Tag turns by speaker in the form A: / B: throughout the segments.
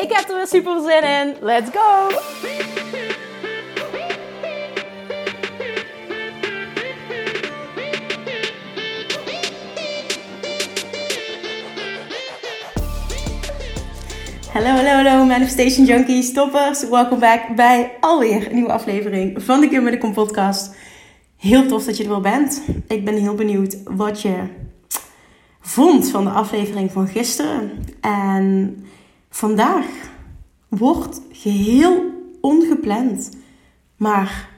A: Ik heb er weer super zin in. Let's go! Hallo, hallo, hallo, Manifestation Junkies, toppers. Welkom back bij alweer een nieuwe aflevering van de Kim podcast. Heel tof dat je er wel bent. Ik ben heel benieuwd wat je vond van de aflevering van gisteren. En vandaag wordt geheel ongepland, maar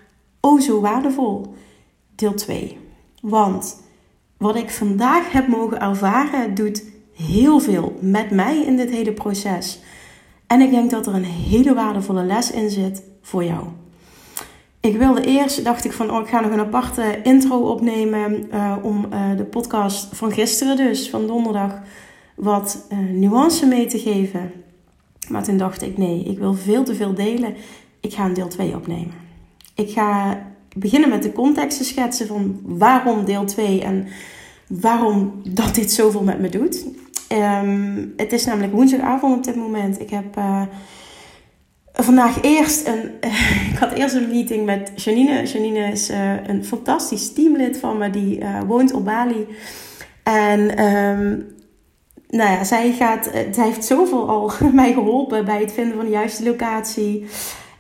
A: oh zo waardevol, deel 2. Want wat ik vandaag heb mogen ervaren doet heel veel met mij in dit hele proces. En ik denk dat er een hele waardevolle les in zit voor jou. Ik wilde eerst, dacht ik van, oh, ik ga nog een aparte intro opnemen uh, om uh, de podcast van gisteren dus, van donderdag, wat uh, nuance mee te geven. Maar toen dacht ik, nee, ik wil veel te veel delen. Ik ga een deel 2 opnemen. Ik ga beginnen met de context te schetsen van waarom deel 2 en waarom dat dit zoveel met me doet. Um, het is namelijk woensdagavond op dit moment. Ik heb uh, vandaag eerst een. Ik had eerst een meeting met Janine. Janine is uh, een fantastisch teamlid van me die woont op Bali. En um, nou ja, zij, gaat, zij heeft zoveel al mij geholpen bij het vinden van de juiste locatie.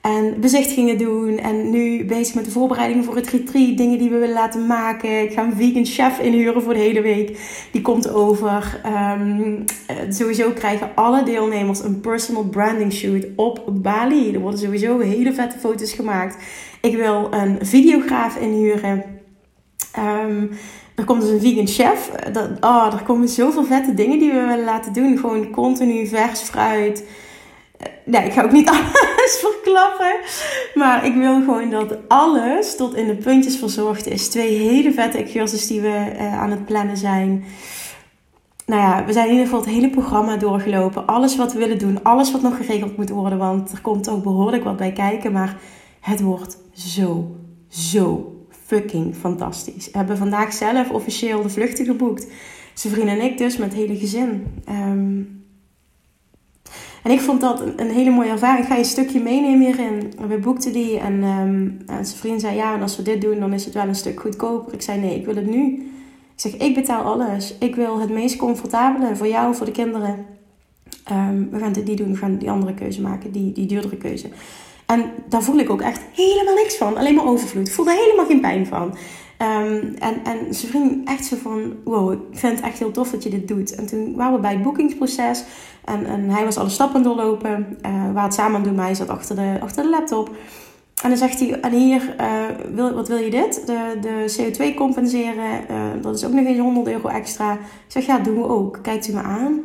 A: En bezichtigingen doen. En nu bezig met de voorbereidingen voor het retreat. Dingen die we willen laten maken. Ik ga een vegan chef inhuren voor de hele week. Die komt over. Um, sowieso krijgen alle deelnemers een personal branding shoot op Bali. Er worden sowieso hele vette foto's gemaakt. Ik wil een videograaf inhuren. Um, er komt dus een vegan chef. Dat, oh, er komen zoveel vette dingen die we willen laten doen. Gewoon continu vers fruit nee, ik ga ook niet alles verklappen. Maar ik wil gewoon dat alles tot in de puntjes verzorgd is. Twee hele vette excursies die we uh, aan het plannen zijn. Nou ja, we zijn in ieder geval het hele programma doorgelopen. Alles wat we willen doen. Alles wat nog geregeld moet worden. Want er komt ook behoorlijk wat bij kijken. Maar het wordt zo, zo fantastisch. We hebben vandaag zelf officieel de vluchten geboekt. Zijn vriend en ik dus met het hele gezin. Um, en ik vond dat een, hele mooie ervaring. Ik ga je een stukje meenemen hierin. We boekten die en, um, en zijn vriend zei ja, en als we dit doen, dan is het wel een stuk goedkoper. Ik zei nee, ik wil het nu. Ik zeg, ik betaal alles. Ik wil het meest comfortabele voor jou, voor de kinderen. Um, we gaan dit niet doen, we gaan die andere keuze maken, die, die duurdere keuze. En daar voel ik ook echt helemaal niks van. Alleen maar overvloed. Ik voel helemaal geen pijn van. Um, en, en vriend echt zo van, wow, ik vind het echt heel tof dat je dit doet. En toen waren we bij het boekingsproces. En, en hij was alle stappen doorlopen. Uh, waar het samen aan doen, maar hij zat achter de, achter de laptop. En dan zegt hij, en hier, uh, wil, wat wil je dit? De, de CO2 compenseren, uh, dat is ook nog eens 100 euro extra. Ik zeg, ja, doen we ook. Kijkt u me aan?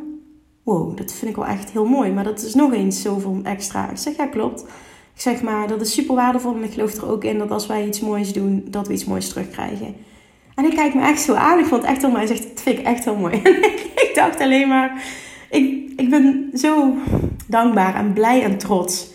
A: Wow, dat vind ik wel echt heel mooi. Maar dat is nog eens zoveel extra. Ik zeg, ja, klopt. Ik zeg maar, dat is super waardevol. En ik geloof er ook in dat als wij iets moois doen, dat we iets moois terugkrijgen. En hij kijkt me echt zo aan. Ik vond het echt heel mooi. Hij zegt, dat vind ik echt heel mooi. En ik dacht alleen maar, ik, ik ben zo dankbaar en blij en trots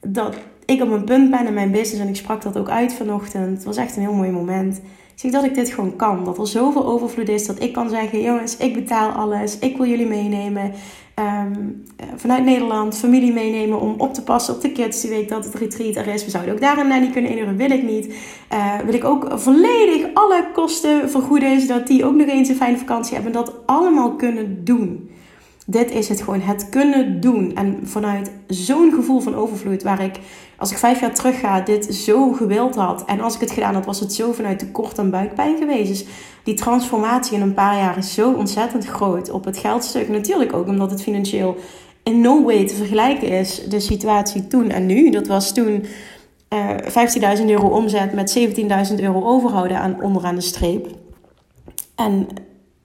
A: dat ik op een punt ben in mijn business. En ik sprak dat ook uit vanochtend. Het was echt een heel mooi moment. Ik zeg dat ik dit gewoon kan. Dat er zoveel overvloed is dat ik kan zeggen: jongens, ik betaal alles. Ik wil jullie meenemen. Um, vanuit Nederland familie meenemen om op te passen op de kids die week dat het retreat er is. We zouden ook daar een nanny kunnen inhuren, wil ik niet. Uh, wil ik ook volledig alle kosten vergoeden, zodat die ook nog eens een fijne vakantie hebben. En dat allemaal kunnen doen. Dit is het gewoon, het kunnen doen. En vanuit zo'n gevoel van overvloed, waar ik, als ik vijf jaar terug ga, dit zo gewild had. En als ik het gedaan had, was het zo vanuit tekort en buikpijn geweest. Dus die transformatie in een paar jaar is zo ontzettend groot. Op het geldstuk natuurlijk ook, omdat het financieel in no way te vergelijken is. De situatie toen en nu. Dat was toen uh, 15.000 euro omzet met 17.000 euro overhouden aan, onderaan de streep. En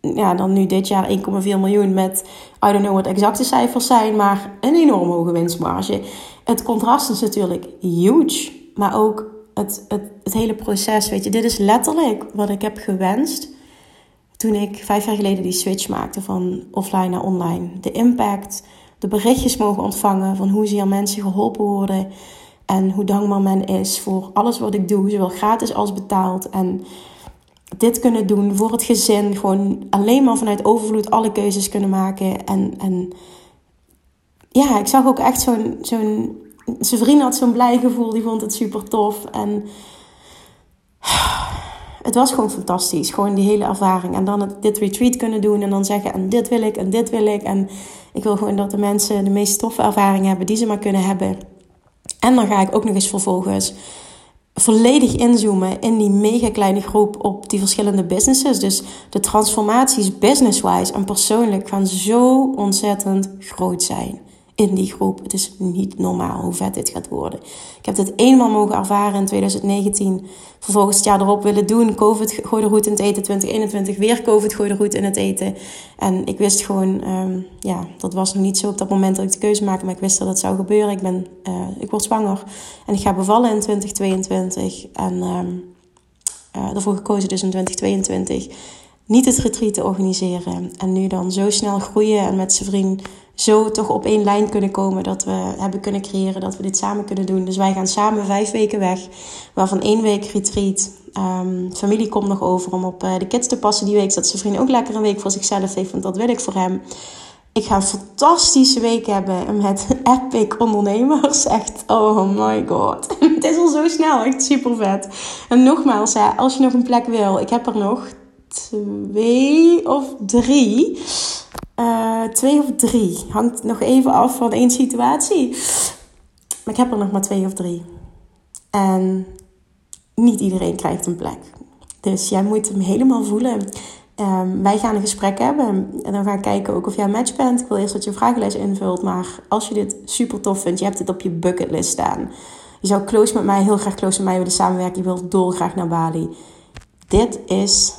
A: ja, dan nu dit jaar 1,4 miljoen met, I don't know wat exacte cijfers zijn, maar een enorm hoge winstmarge. Het contrast is natuurlijk huge, maar ook het, het, het hele proces, weet je, dit is letterlijk wat ik heb gewenst toen ik vijf jaar geleden die switch maakte van offline naar online. De impact, de berichtjes mogen ontvangen van hoe ze mensen geholpen worden en hoe dankbaar men is voor alles wat ik doe, zowel gratis als betaald. En dit kunnen doen voor het gezin, gewoon alleen maar vanuit overvloed alle keuzes kunnen maken. En, en ja, ik zag ook echt zo'n. zo'n zijn had zo'n blij gevoel, die vond het super tof. En het was gewoon fantastisch. Gewoon die hele ervaring. En dan het, dit retreat kunnen doen en dan zeggen: en dit wil ik en dit wil ik. En ik wil gewoon dat de mensen de meest toffe ervaring hebben die ze maar kunnen hebben. En dan ga ik ook nog eens vervolgens volledig inzoomen in die mega kleine groep op die verschillende businesses. Dus de transformaties business-wise en persoonlijk gaan zo ontzettend groot zijn in die groep. Het is niet normaal hoe vet dit gaat worden. Ik heb dit eenmaal mogen ervaren in 2019. Vervolgens het jaar erop willen doen. COVID gooide roet in het eten. 2021 weer COVID gooide roet in het eten. En ik wist gewoon, um, ja, dat was nog niet zo op dat moment dat ik de keuze maakte. Maar ik wist dat het zou gebeuren. Ik, ben, uh, ik word zwanger. En ik ga bevallen in 2022. En um, uh, daarvoor gekozen dus in 2022 niet het retreat te organiseren. En nu dan zo snel groeien en met zijn vriend zo toch op één lijn kunnen komen. Dat we hebben kunnen creëren dat we dit samen kunnen doen. Dus wij gaan samen vijf weken weg. Waarvan één week retreat. Um, familie komt nog over om op uh, de kids te passen die week. Zodat zijn vriend ook lekker een week voor zichzelf heeft. Want dat wil ik voor hem. Ik ga een fantastische week hebben met epic ondernemers. Echt, oh my god. Het is al zo snel, echt super vet. En nogmaals, als je nog een plek wil, ik heb er nog twee of drie. Uh, twee of drie. Hangt nog even af van één situatie. Maar ik heb er nog maar twee of drie. En niet iedereen krijgt een plek. Dus jij moet hem helemaal voelen. Um, wij gaan een gesprek hebben. En dan gaan we kijken ook of jij een match bent. Ik wil eerst dat je een vragenlijst invult. Maar als je dit super tof vindt, je hebt dit op je bucketlist staan. Je zou close met mij, heel graag close met mij willen samenwerken. Je wilt dolgraag naar Bali. Dit is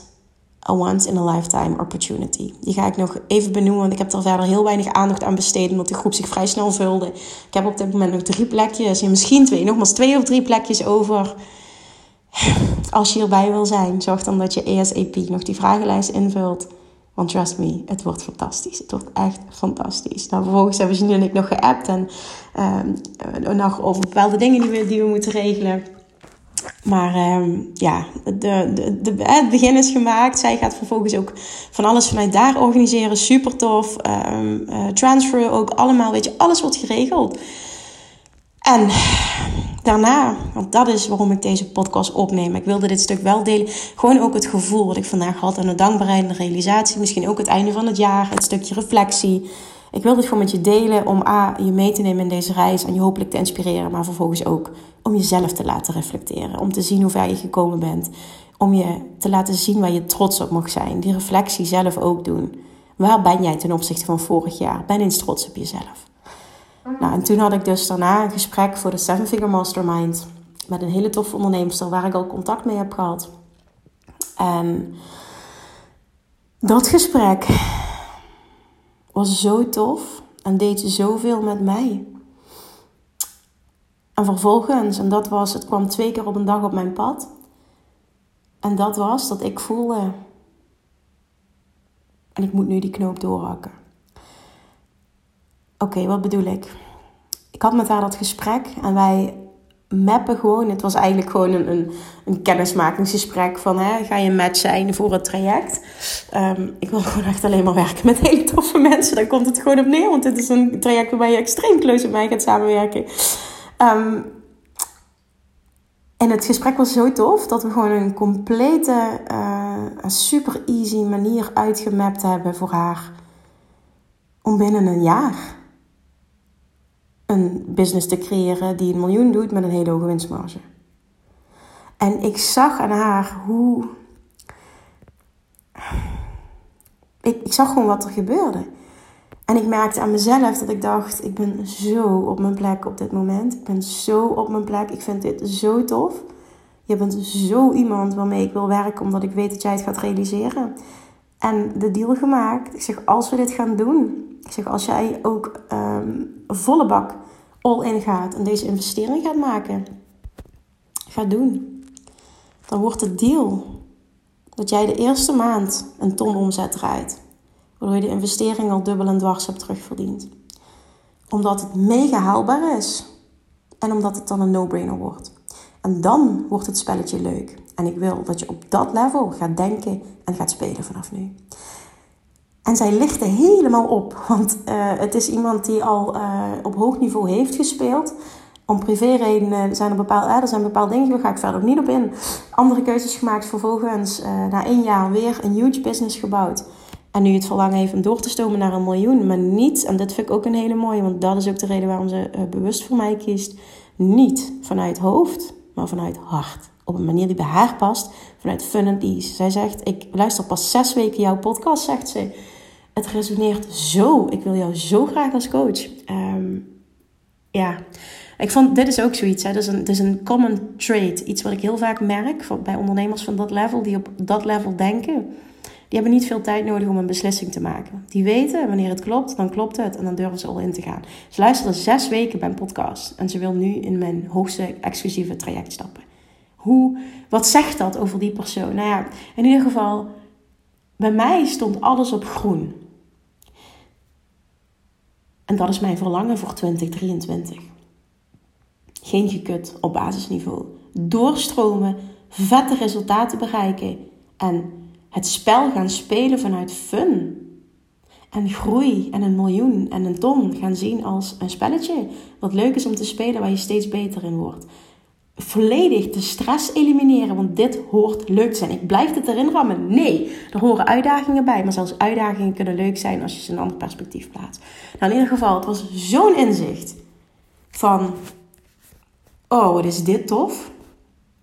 A: a once in a lifetime opportunity. Die ga ik nog even benoemen, want ik heb er verder heel weinig aandacht aan besteed, omdat de groep zich vrij snel vulde. Ik heb op dit moment nog drie plekjes, misschien twee, nogmaals twee of drie plekjes over. Als je hierbij wil zijn, zorg dan dat je ASAP nog die vragenlijst invult. Want trust me, het wordt fantastisch. Het wordt echt fantastisch. Nou, vervolgens hebben Janine en ik nog geappt en uh, nog over bepaalde dingen die we, die we moeten regelen. Maar uh, ja, de, de, de, het begin is gemaakt. Zij gaat vervolgens ook van alles vanuit daar organiseren. Super tof. Um, transfer ook allemaal. Weet je, alles wordt geregeld. En daarna, want dat is waarom ik deze podcast opneem. Ik wilde dit stuk wel delen. Gewoon ook het gevoel wat ik vandaag had. En de dankbaarheid realisatie. Misschien ook het einde van het jaar. Het stukje reflectie. Ik wil dit gewoon met je delen om A, je mee te nemen in deze reis en je hopelijk te inspireren, maar vervolgens ook om jezelf te laten reflecteren. Om te zien hoe ver je gekomen bent. Om je te laten zien waar je trots op mag zijn. Die reflectie zelf ook doen. Waar ben jij ten opzichte van vorig jaar? Ben eens trots op jezelf. Nou, en toen had ik dus daarna een gesprek voor de Seven Figure Mastermind. Met een hele toffe onderneemster waar ik al contact mee heb gehad. En dat gesprek was zo tof en deed zoveel met mij. En vervolgens, en dat was, het kwam twee keer op een dag op mijn pad. En dat was dat ik voelde, en ik moet nu die knoop doorhakken. Oké, wat bedoel ik? Ik had met haar dat gesprek en wij mappen gewoon. Het was eigenlijk gewoon een, een, een kennismakingsgesprek van hè, ga je een match zijn voor het traject. Um, ik wil gewoon echt alleen maar werken met hele toffe mensen. Daar komt het gewoon op neer, want dit is een traject waarbij je extreem close met mij gaat samenwerken. Um, en het gesprek was zo tof dat we gewoon een complete, uh, super easy manier uitgemapt hebben voor haar. Om binnen een jaar een business te creëren die een miljoen doet met een hele hoge winstmarge. En ik zag aan haar hoe. Ik, ik zag gewoon wat er gebeurde. En ik merkte aan mezelf dat ik dacht: ik ben zo op mijn plek op dit moment. Ik ben zo op mijn plek. Ik vind dit zo tof. Je bent zo iemand waarmee ik wil werken, omdat ik weet dat jij het gaat realiseren. En de deal gemaakt. Ik zeg, als we dit gaan doen. Ik zeg, als jij ook um, volle bak all in gaat en deze investering gaat maken. Ga doen. Dan wordt de deal dat jij de eerste maand een ton omzet draait. Waardoor je de investering al dubbel en dwars hebt terugverdiend. Omdat het mega haalbaar is. En omdat het dan een no-brainer wordt. En dan wordt het spelletje leuk. En ik wil dat je op dat level gaat denken en gaat spelen vanaf nu. En zij lichten helemaal op, want uh, het is iemand die al uh, op hoog niveau heeft gespeeld. Om privéredenen zijn er, bepaald, uh, er zijn bepaalde dingen, daar ga ik verder niet op in. Andere keuzes gemaakt, vervolgens na één jaar weer een huge business gebouwd. En nu het verlangen heeft om door te stomen naar een miljoen, maar niet, en dat vind ik ook een hele mooie, want dat is ook de reden waarom ze bewust voor mij kiest, niet vanuit hoofd, maar vanuit hart. Op een manier die bij haar past, vanuit fun and ease. Zij zegt, ik luister pas zes weken jouw podcast, zegt ze. Het resoneert zo. Ik wil jou zo graag als coach. Um, ja, ik vond, dit is ook zoiets. Hè. Dat, is een, is een common trait. Iets wat ik heel vaak merk bij ondernemers van dat level, die op dat level denken. Die hebben niet veel tijd nodig om een beslissing te maken. Die weten wanneer het klopt, dan klopt het en dan durven ze al in te gaan. Ze luisterde zes weken bij een podcast en ze wil nu in mijn hoogste exclusieve traject stappen. Hoe, wat zegt dat over die persoon? Nou ja, in ieder geval, bij mij stond alles op groen. En dat is mijn verlangen voor 2023. Geen gekut op basisniveau. Doorstromen, vette resultaten bereiken en het spel gaan spelen vanuit fun. En groei en een miljoen en een ton gaan zien als een spelletje. Wat leuk is om te spelen, waar je steeds beter in wordt. Volledig de stress elimineren, want dit hoort leuk zijn. Ik blijf het erin rammen. Nee, er horen uitdagingen bij. Maar zelfs uitdagingen kunnen leuk zijn als je ze in een ander perspectief plaatst. Nou, in ieder geval, het was zo'n inzicht van... Oh, wat is dit tof?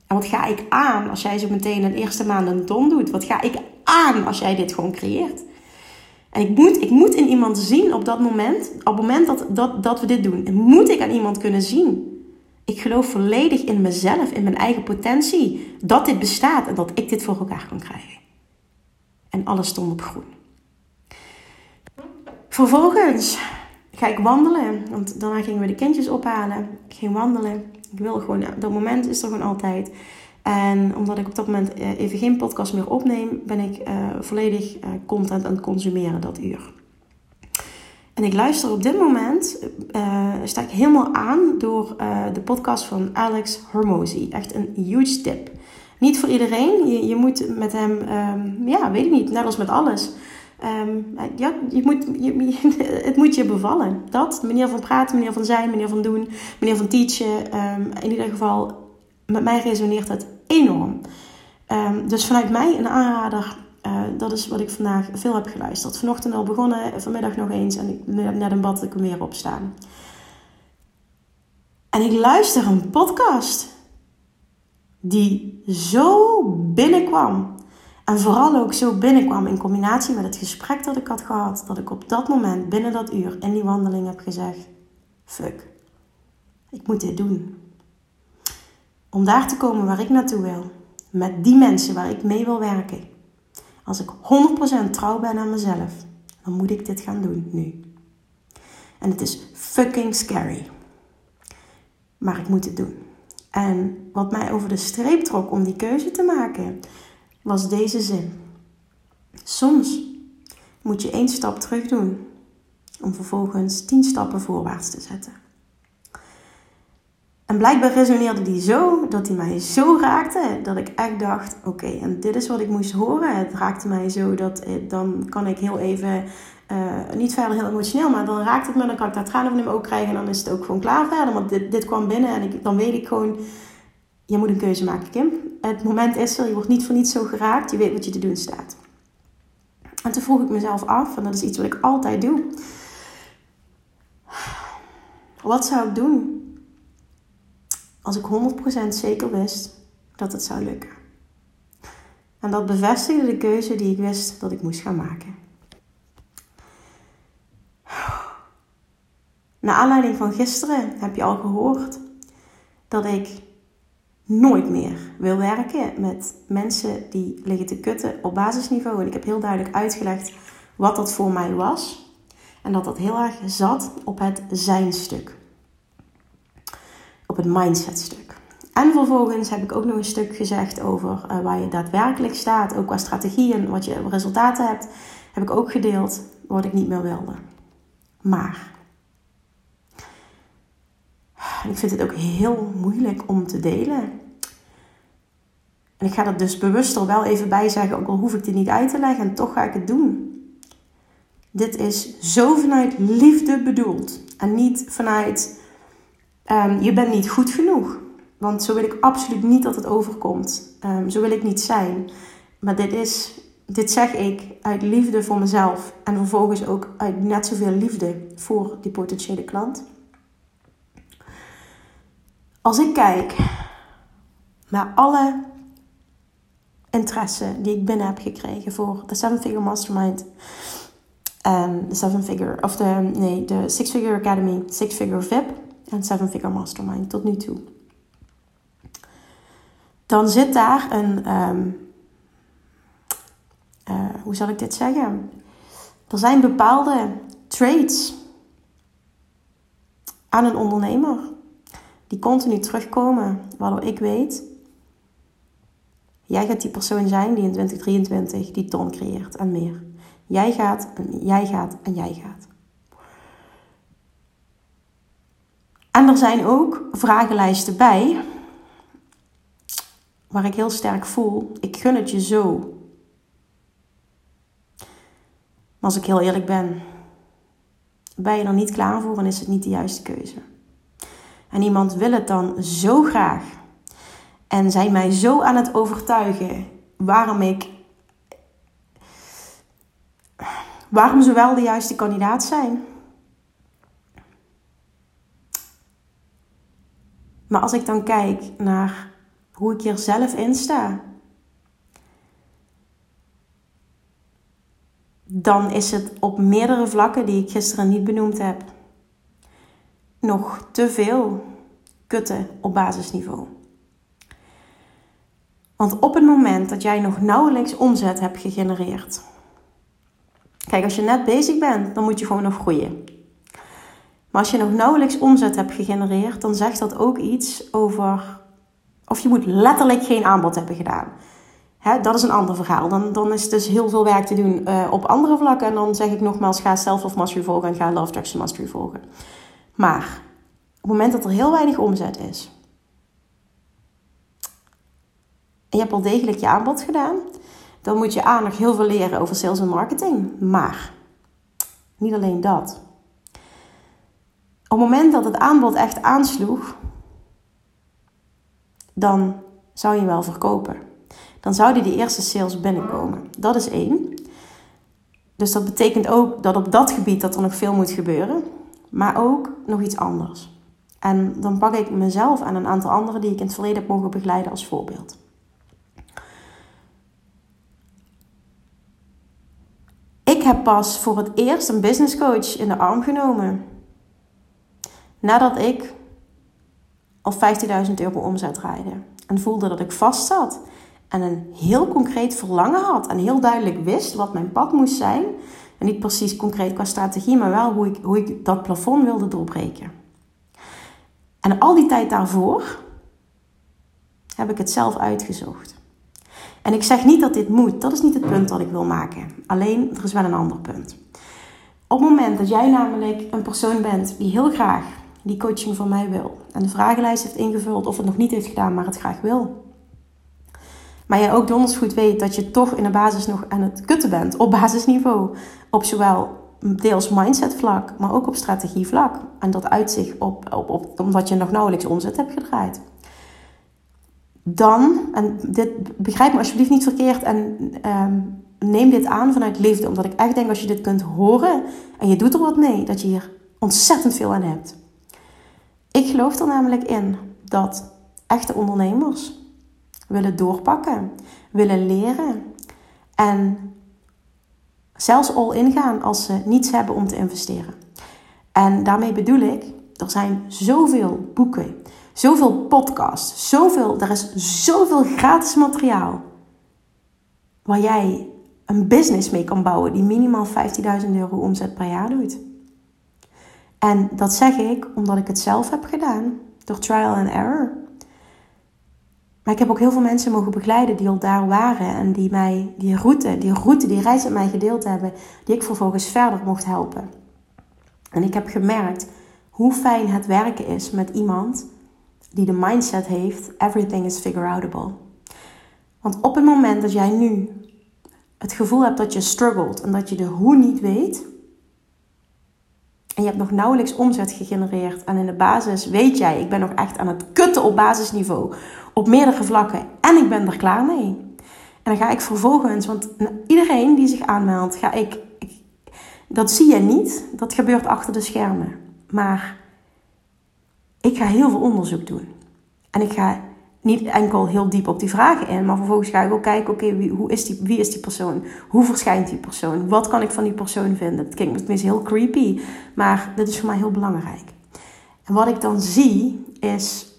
A: En wat ga ik aan als jij zo meteen een eerste maand een ton doet? Wat ga ik aan als jij dit gewoon creëert? En ik moet, ik moet in iemand zien op dat moment, op het moment dat, dat, dat we dit doen, moet ik aan iemand kunnen zien. Ik geloof volledig in mezelf, in mijn eigen potentie, dat dit bestaat en dat ik dit voor elkaar kan krijgen. En alles stond op groen. Vervolgens ga ik wandelen, want daarna gingen we de kindjes ophalen. Ik ging wandelen. Ik wil gewoon, dat moment is er gewoon altijd. En omdat ik op dat moment eh, even geen podcast meer opneem, ben ik uh, volledig uh, content aan het consumeren dat uur. En ik luister op dit moment, uh, sta ik helemaal aan door de podcast van Alex Hormozy. Echt een huge tip. Niet voor iedereen. Je, je moet met hem, um, ja, weet ik niet, net als met alles. Um, ja, je moet, je, het moet je bevallen. Dat, manier van praten, manier van zijn, manier van doen, manier van teachen. Um, in ieder geval, met mij resoneert het enorm. Dus vanuit mij een aanrader. Uh, dat is wat ik vandaag veel heb geluisterd. Vanochtend al begonnen, vanmiddag nog eens. En net een bad ik er weer op staan. En ik luister een podcast. Die zo binnenkwam. En vooral ook zo binnenkwam in combinatie met het gesprek dat ik had gehad, dat ik op dat moment binnen dat uur in die wandeling heb gezegd: Fuck, ik moet dit doen. Om daar te komen waar ik naartoe wil, met die mensen waar ik mee wil werken. Als ik 100% trouw ben aan mezelf, dan moet ik dit gaan doen nu. En het is fucking scary. Maar ik moet het doen. En wat mij over de streep trok om die keuze te maken, was deze zin. Soms moet je één stap terug doen om vervolgens tien stappen voorwaarts te zetten. En blijkbaar resoneerde die zo dat hij mij zo raakte dat ik echt dacht: oké, en dit is wat ik moest horen. Het raakte mij zo dat eh, dan kan ik heel even, uh, niet verder heel emotioneel, maar dan raakt het me, dan kan ik daar tranen van hem ook krijgen en dan is het ook gewoon klaar verder. Want dit, dit kwam binnen en ik, dan weet ik gewoon je moet een keuze maken, Kim. Het moment is er, je wordt niet voor niets zo geraakt, je weet wat je te doen staat. En toen vroeg ik mezelf af, en dat is iets wat ik altijd doe. Wat zou ik doen als ik 100% zeker wist dat het zou lukken? En dat bevestigde de keuze die ik wist dat ik moest gaan maken. Naar aanleiding van gisteren heb je al gehoord dat ik nooit meer wil werken met mensen die liggen te kutten op basisniveau. En ik heb heel duidelijk uitgelegd wat dat voor mij was. En dat dat heel erg zat op het zijnstuk. Het mindsetstuk. En vervolgens heb ik ook nog een stuk gezegd over uh, waar je daadwerkelijk staat. Ook qua strategie en wat je resultaten hebt. Heb ik ook gedeeld wat ik niet meer wilde. Maar. Ik vind het ook heel moeilijk om te delen. En ik ga er dus bewust er wel even bij zeggen, ook al hoef ik dit niet uit te leggen, en toch ga ik het doen. Dit is zo vanuit liefde bedoeld. En niet vanuit um, je bent niet goed genoeg. Want zo wil ik absoluut niet dat het overkomt. Um, zo wil ik niet zijn. Maar dit, is, dit zeg ik uit liefde voor mezelf. En vervolgens ook uit net zoveel liefde voor die potentiële klant. Als ik kijk naar alle interesse die ik binnen heb gekregen voor de Seven Figure Mastermind. En de Seven Figure, of de, nee, de Six Figure Academy, Six Figure VIP en Seven Figure Mastermind tot nu toe. Dan zit daar een, um, uh, hoe zal ik dit zeggen? Er zijn bepaalde traits aan een ondernemer die continu terugkomen, waardoor ik weet Jij gaat die persoon zijn die in 2023 die ton creëert en meer. Jij gaat en jij gaat en jij gaat. En er zijn ook vragenlijsten bij waar ik heel sterk voel, ik gun het je zo. Maar als ik heel eerlijk ben, ben je er niet klaar voor en is het niet de juiste keuze. En iemand wil het dan zo graag en zijn mij zo aan het overtuigen waarom ik. Waarom ze wel de juiste kandidaat zijn. Maar als ik dan kijk naar hoe ik hier zelf in sta, dan is het op meerdere vlakken die ik gisteren niet benoemd heb, nog te veel kutten op basisniveau. Want op het moment dat jij nog nauwelijks omzet hebt gegenereerd. Kijk, als je net bezig bent, dan moet je gewoon nog groeien. Maar als je nog nauwelijks omzet hebt gegenereerd, dan zegt dat ook iets over. Of je moet letterlijk geen aanbod hebben gedaan. Hè, dat is een ander verhaal. Dan, dan is dus heel veel werk te doen uh, op andere vlakken. En dan zeg ik nogmaals: ga Self of Mastery volgen en ga Love Traction Mastery volgen. Maar op het moment dat er heel weinig omzet is, en je hebt al degelijk je aanbod gedaan, dan moet je aan nog heel veel leren over sales en marketing. Maar niet alleen dat. Op het moment dat het aanbod echt aansloeg, dan zou je wel verkopen. Dan zouden die eerste sales binnenkomen. Dat is één. Dus dat betekent ook dat op dat gebied dat er nog veel moet gebeuren. Maar ook nog iets anders. En dan pak ik mezelf en een aantal anderen die ik in het verleden heb mogen begeleiden als voorbeeld. Ik heb pas voor het eerst een business coach in de arm genomen. Nadat ik al 15.000 euro omzet draaide. En voelde dat ik vast zat. En een heel concreet verlangen had. En heel duidelijk wist wat mijn pad moest zijn. En niet precies concreet qua strategie, maar wel hoe ik, hoe ik dat plafond wilde doorbreken. En al die tijd daarvoor heb ik het zelf uitgezocht. En ik zeg niet dat dit moet, dat is niet het punt dat ik wil maken. Alleen, er is wel een ander punt. Op het moment dat jij namelijk een persoon bent die heel graag die coaching van mij wil en de vragenlijst heeft ingevuld of het nog niet heeft gedaan, maar het graag wil. Maar jij ook donders goed weet dat je toch in de basis nog aan het kutten bent op basisniveau. Op zowel deels mindset vlak, maar ook op strategie vlak. En dat uitzicht op, op, op omdat je nog nauwelijks omzet hebt gedraaid dan, en dit begrijp me alsjeblieft niet verkeerd en ehm, neem dit aan vanuit liefde, omdat ik echt denk als je dit kunt horen en je doet er wat mee, dat je hier ontzettend veel aan hebt. Ik geloof er namelijk in dat echte ondernemers willen doorpakken, willen leren en zelfs all ingaan als ze niets hebben om te investeren. En daarmee bedoel ik, er zijn zoveel boeken, zoveel podcasts, zoveel, er is zoveel gratis materiaal waar jij een business mee kan bouwen die minimaal 15.000 euro omzet per jaar doet. En dat zeg ik omdat ik het zelf heb gedaan, door trial and error. Maar ik heb ook heel veel mensen mogen begeleiden die al daar waren en die mij die route, die route, die reis met mij gedeeld hebben, die ik vervolgens verder mocht helpen. En ik heb gemerkt hoe fijn het werken is met iemand die de mindset heeft: everything is figure outable. Want op het moment dat jij nu het gevoel hebt dat je struggelt en dat je de hoe niet weet, en je hebt nog nauwelijks omzet gegenereerd en in de basis weet jij, ik ben nog echt aan het kutten op basisniveau, op meerdere vlakken en ik ben er klaar mee. En dan ga ik vervolgens, want iedereen die zich aanmeldt, ga ik, ik dat zie je niet, dat gebeurt achter de schermen. Maar ik ga heel veel onderzoek doen. En ik ga niet enkel heel diep op die vragen in, maar vervolgens ga ik ook kijken, oké, wie, hoe is die, wie is die persoon? Hoe verschijnt die persoon? Wat kan ik van die persoon vinden? Het klinkt tenminste heel creepy, maar dit is voor mij heel belangrijk. En wat ik dan zie, is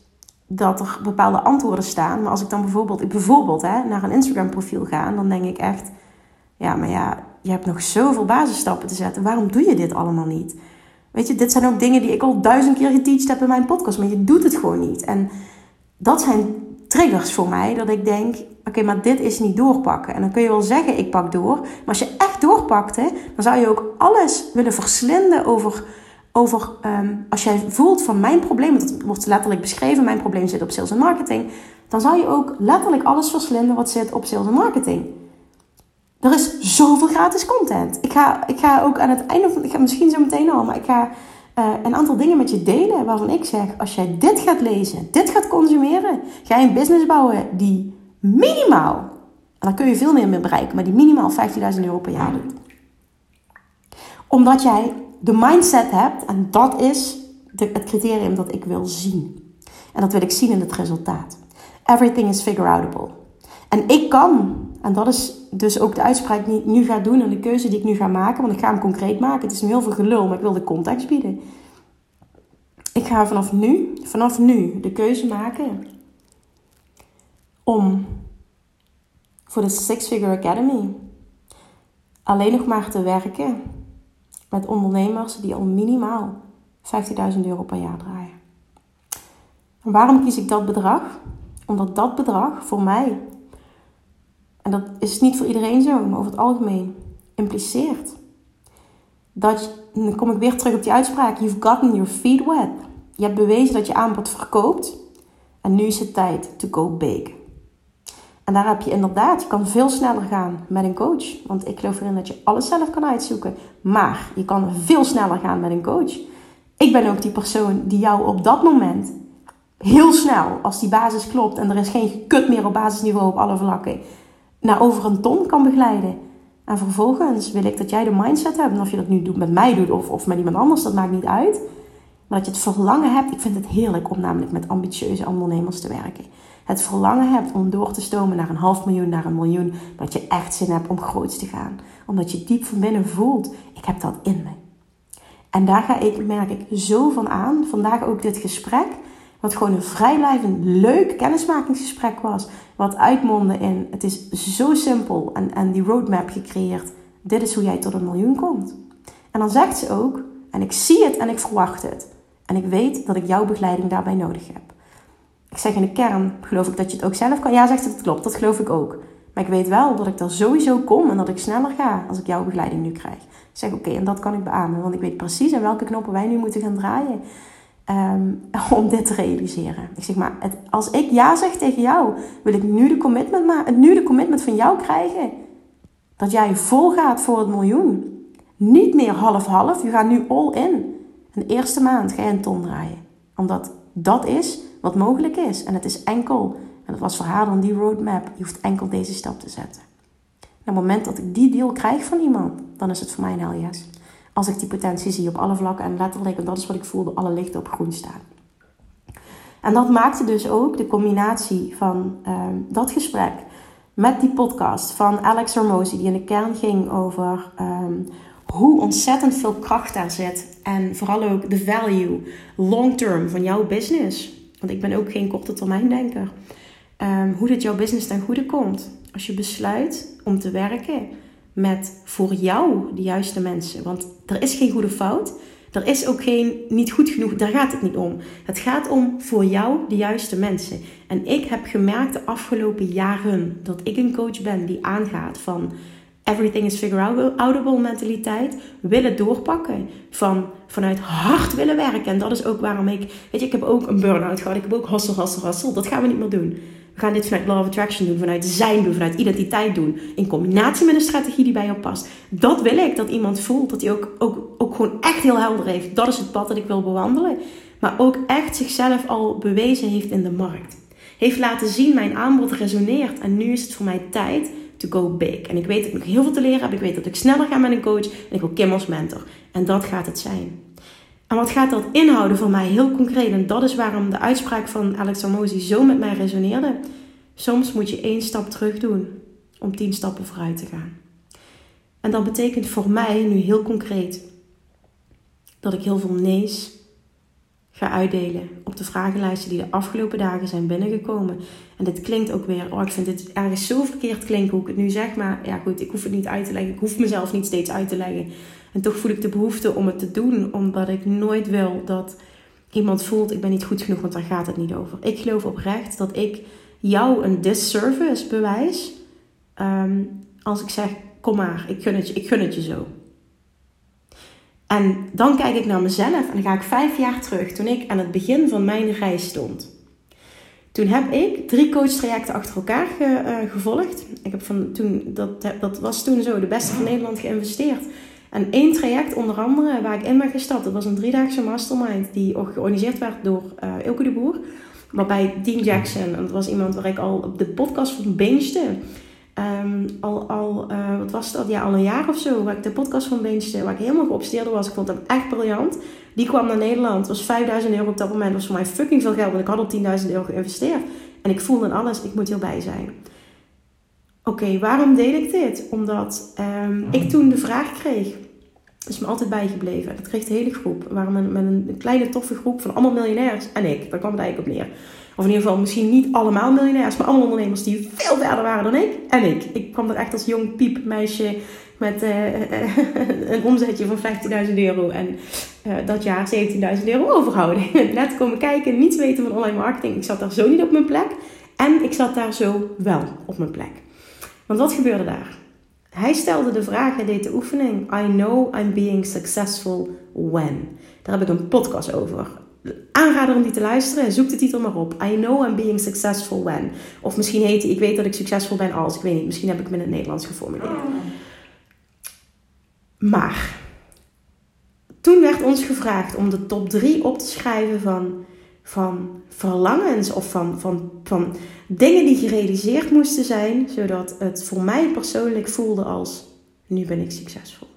A: dat er bepaalde antwoorden staan. Maar als ik dan bijvoorbeeld, bijvoorbeeld hè, naar een Instagram profiel ga, dan denk ik echt, ja, maar ja, je hebt nog zoveel basisstappen te zetten. Waarom doe je dit allemaal niet? Weet je, dit zijn ook dingen die ik al duizend keer geteacht heb in mijn podcast, maar je doet het gewoon niet. En dat zijn triggers voor mij, dat ik denk, oké, maar dit is niet doorpakken. En dan kun je wel zeggen, ik pak door. Maar als je echt doorpakt, hè, dan zou je ook alles willen verslinden over, over ehm, als jij voelt van mijn probleem, dat wordt letterlijk beschreven, mijn probleem zit op sales en marketing. Dan zou je ook letterlijk alles verslinden wat zit op sales en marketing. Er is zoveel gratis content. Ik ga, ik ga ook aan het einde van, ik ga misschien zo meteen al, maar ik ga uh, een aantal dingen met je delen waarvan ik zeg: als jij dit gaat lezen, dit gaat consumeren, ga je een business bouwen die minimaal, en dan kun je veel meer mee bereiken, maar die minimaal 15.000 euro per jaar doet. Omdat jij de mindset hebt, en dat is de, het criterium dat ik wil zien. En dat wil ik zien in het resultaat. Everything is figure outable. En ik kan, en dat is dus ook de uitspraak die ik nu ga doen en de keuze die ik nu ga maken, want ik ga hem concreet maken. Het is nu heel veel gelul, maar ik wil de context bieden. Ik ga vanaf nu, vanaf nu de keuze maken om voor de Six Figure Academy alleen nog maar te werken met ondernemers die al minimaal 15.000 euro per jaar draaien. En waarom kies ik dat bedrag? Omdat dat bedrag voor mij en dat is niet voor iedereen zo, maar over het algemeen impliceert dat, dan kom ik weer terug op die uitspraak, you've gotten your feet wet. Je hebt bewezen dat je aanbod verkoopt en nu is het tijd to go big. En daar heb je inderdaad, je kan veel sneller gaan met een coach. Want ik geloof erin dat je alles zelf kan uitzoeken. Maar je kan veel sneller gaan met een coach. Ik ben ook die persoon die jou op dat moment heel snel, als die basis klopt en er is geen kut meer op basisniveau op alle vlakken, naar over een ton kan begeleiden. En vervolgens wil ik dat jij de mindset hebt. En of je dat nu doet met mij doet of, of met iemand anders, dat maakt niet uit. Maar dat je het verlangen hebt. Ik vind het heerlijk om namelijk met ambitieuze ondernemers te werken. Het verlangen hebt om door te stomen naar een half miljoen, naar een miljoen. Dat je echt zin hebt om groot te gaan. Omdat je diep van binnen voelt, ik heb dat in me. En daar ga ik, merk ik, zo van aan. Vandaag ook dit gesprek. Wat gewoon een vrijblijvend leuk kennismakingsgesprek was. Wat uitmondde in: het is zo simpel en, en die roadmap gecreëerd. Dit is hoe jij tot een miljoen komt. En dan zegt ze ook: en ik zie het en ik verwacht het. En ik weet dat ik jouw begeleiding daarbij nodig heb. Ik zeg in de kern: geloof ik dat je het ook zelf kan? Ja, zegt het, klopt, dat geloof ik ook. Maar ik weet wel dat ik er sowieso kom en dat ik sneller ga als ik jouw begeleiding nu krijg. Ik zeg oké, en dat kan ik beamen, want ik weet precies aan welke knoppen wij nu moeten gaan draaien. Ehm, om dit te realiseren. Ik zeg maar, het, als ik ja zeg tegen jou, wil ik nu de commitment, maar, nu de commitment van jou krijgen. Dat jij vol gaat voor het miljoen. Niet meer half-half, je gaat nu all in. De eerste maand ga je een ton draaien. Omdat dat is wat mogelijk is. En het is enkel, en dat was voor haar dan die roadmap, je hoeft enkel deze stap te zetten. En op het moment dat ik die deal krijg van iemand, dan is het voor mij een hell yes. Als ik die potentie zie op alle vlakken en letterlijk, en dat is wat ik voelde, alle lichten op groen staan. En dat maakte dus ook de combinatie van ehm, dat gesprek met die podcast van Alex Hermosi, die in de kern ging over ehm, hoe ontzettend veel kracht daar zit. En vooral ook de value long term van jouw business. Want ik ben ook geen korte termijn denker. Ehm, hoe dit jouw business ten goede komt. Als je besluit om te werken met voor jou de juiste mensen. Want er is geen goede fout. Er is ook geen niet goed genoeg. Daar gaat het niet om. Het gaat om voor jou de juiste mensen. En ik heb gemerkt de afgelopen jaren dat ik een coach ben die aangaat van everything is figure outable mentaliteit willen doorpakken. Van, vanuit hard willen werken. En dat is ook waarom ik, weet je, ik heb ook een burn-out gehad. Ik heb ook hustle, hustle, hustle. Dat gaan we niet meer doen. We gaan dit vanuit Law of Attraction doen, vanuit zijn doen, vanuit identiteit doen. In combinatie met een strategie die bij jou past. Dat wil ik, dat iemand voelt dat hij ook, ook, ook gewoon echt heel helder heeft. Dat is het pad dat ik wil bewandelen. Maar ook echt zichzelf al bewezen heeft in de markt. Heeft laten zien, mijn aanbod resoneert. En nu is het voor mij tijd to go big. En ik weet dat ik nog heel veel te leren heb. Ik weet dat ik sneller ga met een coach. En ik wil Kim als mentor. En dat gaat het zijn. En wat gaat dat inhouden voor mij heel concreet? En dat is waarom de uitspraak van Alex Hormozy zo met mij resoneerde. Soms moet je één stap terug doen om tien stappen vooruit te gaan. En dat betekent voor mij nu heel concreet dat ik heel veel nee's ga uitdelen op de vragenlijsten die de afgelopen dagen zijn binnengekomen. En dit klinkt ook weer, oh ik vind dit ergens zo verkeerd klinken hoe ik het nu zeg, maar ja goed, ik hoef het niet uit te leggen. Ik hoef mezelf niet steeds uit te leggen. En toch voel ik de behoefte om het te doen, omdat ik nooit wil dat iemand voelt, ik ben niet goed genoeg, want daar gaat het niet over. Ik geloof oprecht dat ik jou een disservice bewijs um, als ik zeg, kom maar, ik gun het je, ik gun het je zo. En dan kijk ik naar mezelf en dan ga ik vijf jaar terug, toen ik aan het begin van mijn reis stond. Toen heb ik drie coachtrajecten achter elkaar uh, gevolgd. Ik heb van toen, dat, dat was toen zo de beste van Nederland geïnvesteerd. En één traject onder andere waar ik in ben gestapt. Dat was een driedaagse mastermind die georganiseerd werd door uh, Ilke de Boer. Waarbij Dean Jackson, en dat was iemand waar ik al op de podcast van bingede. Um, al, al uh, wat was dat? Ja, al een jaar of zo, waar ik de podcast van bingede, waar ik helemaal geobsedeerd was. Ik vond hem echt briljant. Die kwam naar Nederland, was 5000 euro op dat moment. was voor mij fucking veel geld, want ik had al 10.000 euro geïnvesteerd. En ik voelde in alles, ik moet hierbij zijn. Oké, waarom deed ik dit? Omdat um, ik toen de vraag kreeg, is me altijd bijgebleven. Dat kreeg de hele groep. We waren met, een kleine toffe groep van allemaal miljonairs en ik. Daar kwam het eigenlijk op neer. Of in ieder geval misschien niet allemaal miljonairs, maar allemaal ondernemers die veel verder waren dan ik en ik. Ik kwam er echt als jong piep meisje met uh, een omzetje van 15.000 euro en uh, dat jaar 17.000 euro overhouden. Net komen kijken, niets weten van online marketing. Ik zat daar zo niet op mijn plek en ik zat daar zo wel op mijn plek. Want wat gebeurde daar? Hij stelde de vraag, hij deed de oefening. I know I'm being successful when. Daar heb ik een podcast over. Aanrader om die te luisteren. Zoek de titel maar op. I know I'm being successful when. Of misschien heet hij, ik weet dat ik succesvol ben als. Ik weet niet, misschien heb ik hem in het Nederlands geformuleerd. Maar, toen werd ons gevraagd om de top 3 op te schrijven van van verlangens of van, van, van dingen die gerealiseerd moesten zijn, zodat het voor mij persoonlijk voelde als nu ben ik succesvol.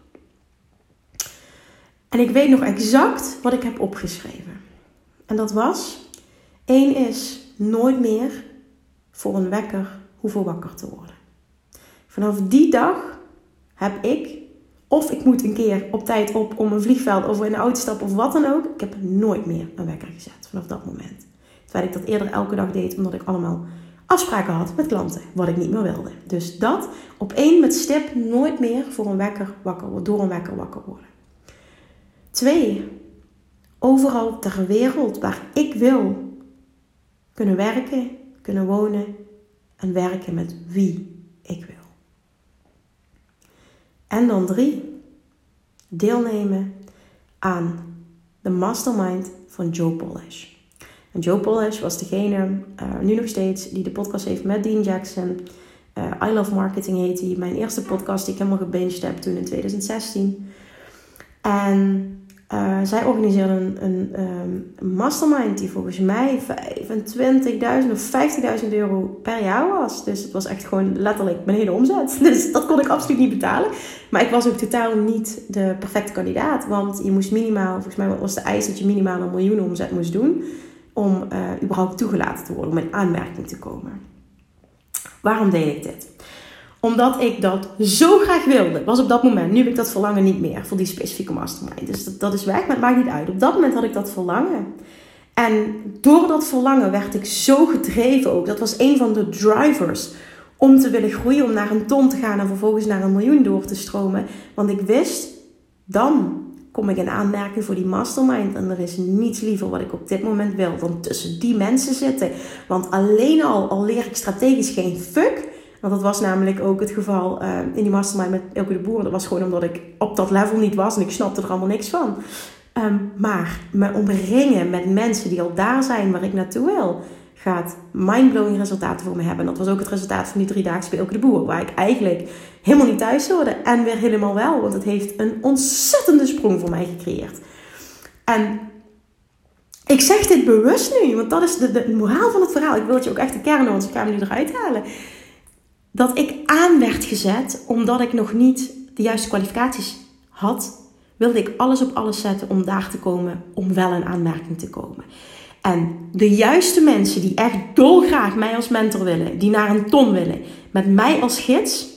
A: En ik weet nog exact wat ik heb opgeschreven. En dat was: één is nooit meer voor een wekker hoeven wakker te worden. Vanaf die dag heb ik, of ik moet een keer op tijd op om een vliegveld of in de auto stappen of wat dan ook. Ik heb nooit meer een wekker gezet vanaf dat moment. Terwijl ik dat eerder elke dag deed, omdat ik allemaal afspraken had met klanten, wat ik niet meer wilde. Dus dat op één met stip nooit meer voor een wekker wakker worden, door een wekker wakker worden. Twee, overal ter wereld waar ik wil kunnen werken, kunnen wonen en werken met wie ik wil. En dan drie, deelnemen aan de mastermind van Joe Polish. En Joe Polish was degene, uh, nu nog steeds, die de podcast heeft met Dean Jackson. Uh, I Love Marketing heet die. Mijn eerste podcast die ik helemaal gebinged heb toen in 2016. En uh, zij organiseerde een, een mastermind die volgens mij 25.000 of 50.000 euro per jaar was. Dus het was echt gewoon letterlijk mijn hele omzet. Dus dat kon ik absoluut niet betalen. Maar ik was ook totaal niet de perfecte kandidaat. Want je moest minimaal, volgens mij was de eis dat je minimaal een miljoen omzet moest doen. Om uh, überhaupt toegelaten te worden, om in aanmerking te komen. Waarom deed ik dit? Omdat ik dat zo graag wilde. Was op dat moment. Nu heb ik dat verlangen niet meer voor die specifieke mastermind. Dus dat, dat is weg, maar het maakt niet uit. Op dat moment had ik dat verlangen. En door dat verlangen werd ik zo gedreven ook. Dat was een van de drivers om te willen groeien, om naar een ton te gaan en vervolgens naar een miljoen door te stromen. Want ik wist, dan kom ik in aanmerking voor die mastermind. En er is niets liever wat ik op dit moment wil dan tussen die mensen zitten. Want alleen al, al leer ik strategisch geen fuck. Want dat was namelijk ook het geval uh, in die mastermind met Elke de Boer. Dat was gewoon omdat ik op dat level niet was en ik snapte er allemaal niks van. Um, maar me omringen met mensen die al daar zijn waar ik naartoe wil, gaat mindblowing resultaten voor me hebben. En dat was ook het resultaat van die drie dagen bij Elke de Boer. Waar ik eigenlijk helemaal niet thuis hoorde. En weer helemaal wel. Want het heeft een ontzettende sprong voor mij gecreëerd. En ik zeg dit bewust nu. Want dat is de, de moraal van het verhaal. Ik wil het je ook echt de kern, want ik ga hem nu eruit halen. Dat ik aan werd gezet omdat ik nog niet de juiste kwalificaties had. Wilde ik alles op alles zetten om daar te komen. Om wel een aanmerking te komen. En de juiste mensen die echt dolgraag mij als mentor willen, die naar een ton willen, met mij als gids,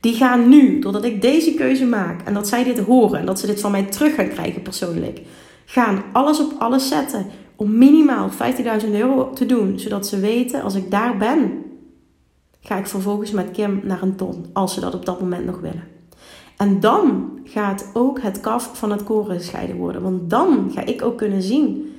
A: die gaan nu, doordat ik deze keuze maak en dat zij dit horen en dat ze dit van mij terug gaan krijgen persoonlijk, gaan alles op alles zetten om minimaal 15.000 euro te doen, zodat ze weten als ik daar ben, ga ik vervolgens met Kim naar een ton, als ze dat op dat moment nog willen. En dan gaat ook het kaf van het koren gescheiden worden, want dan ga ik ook kunnen zien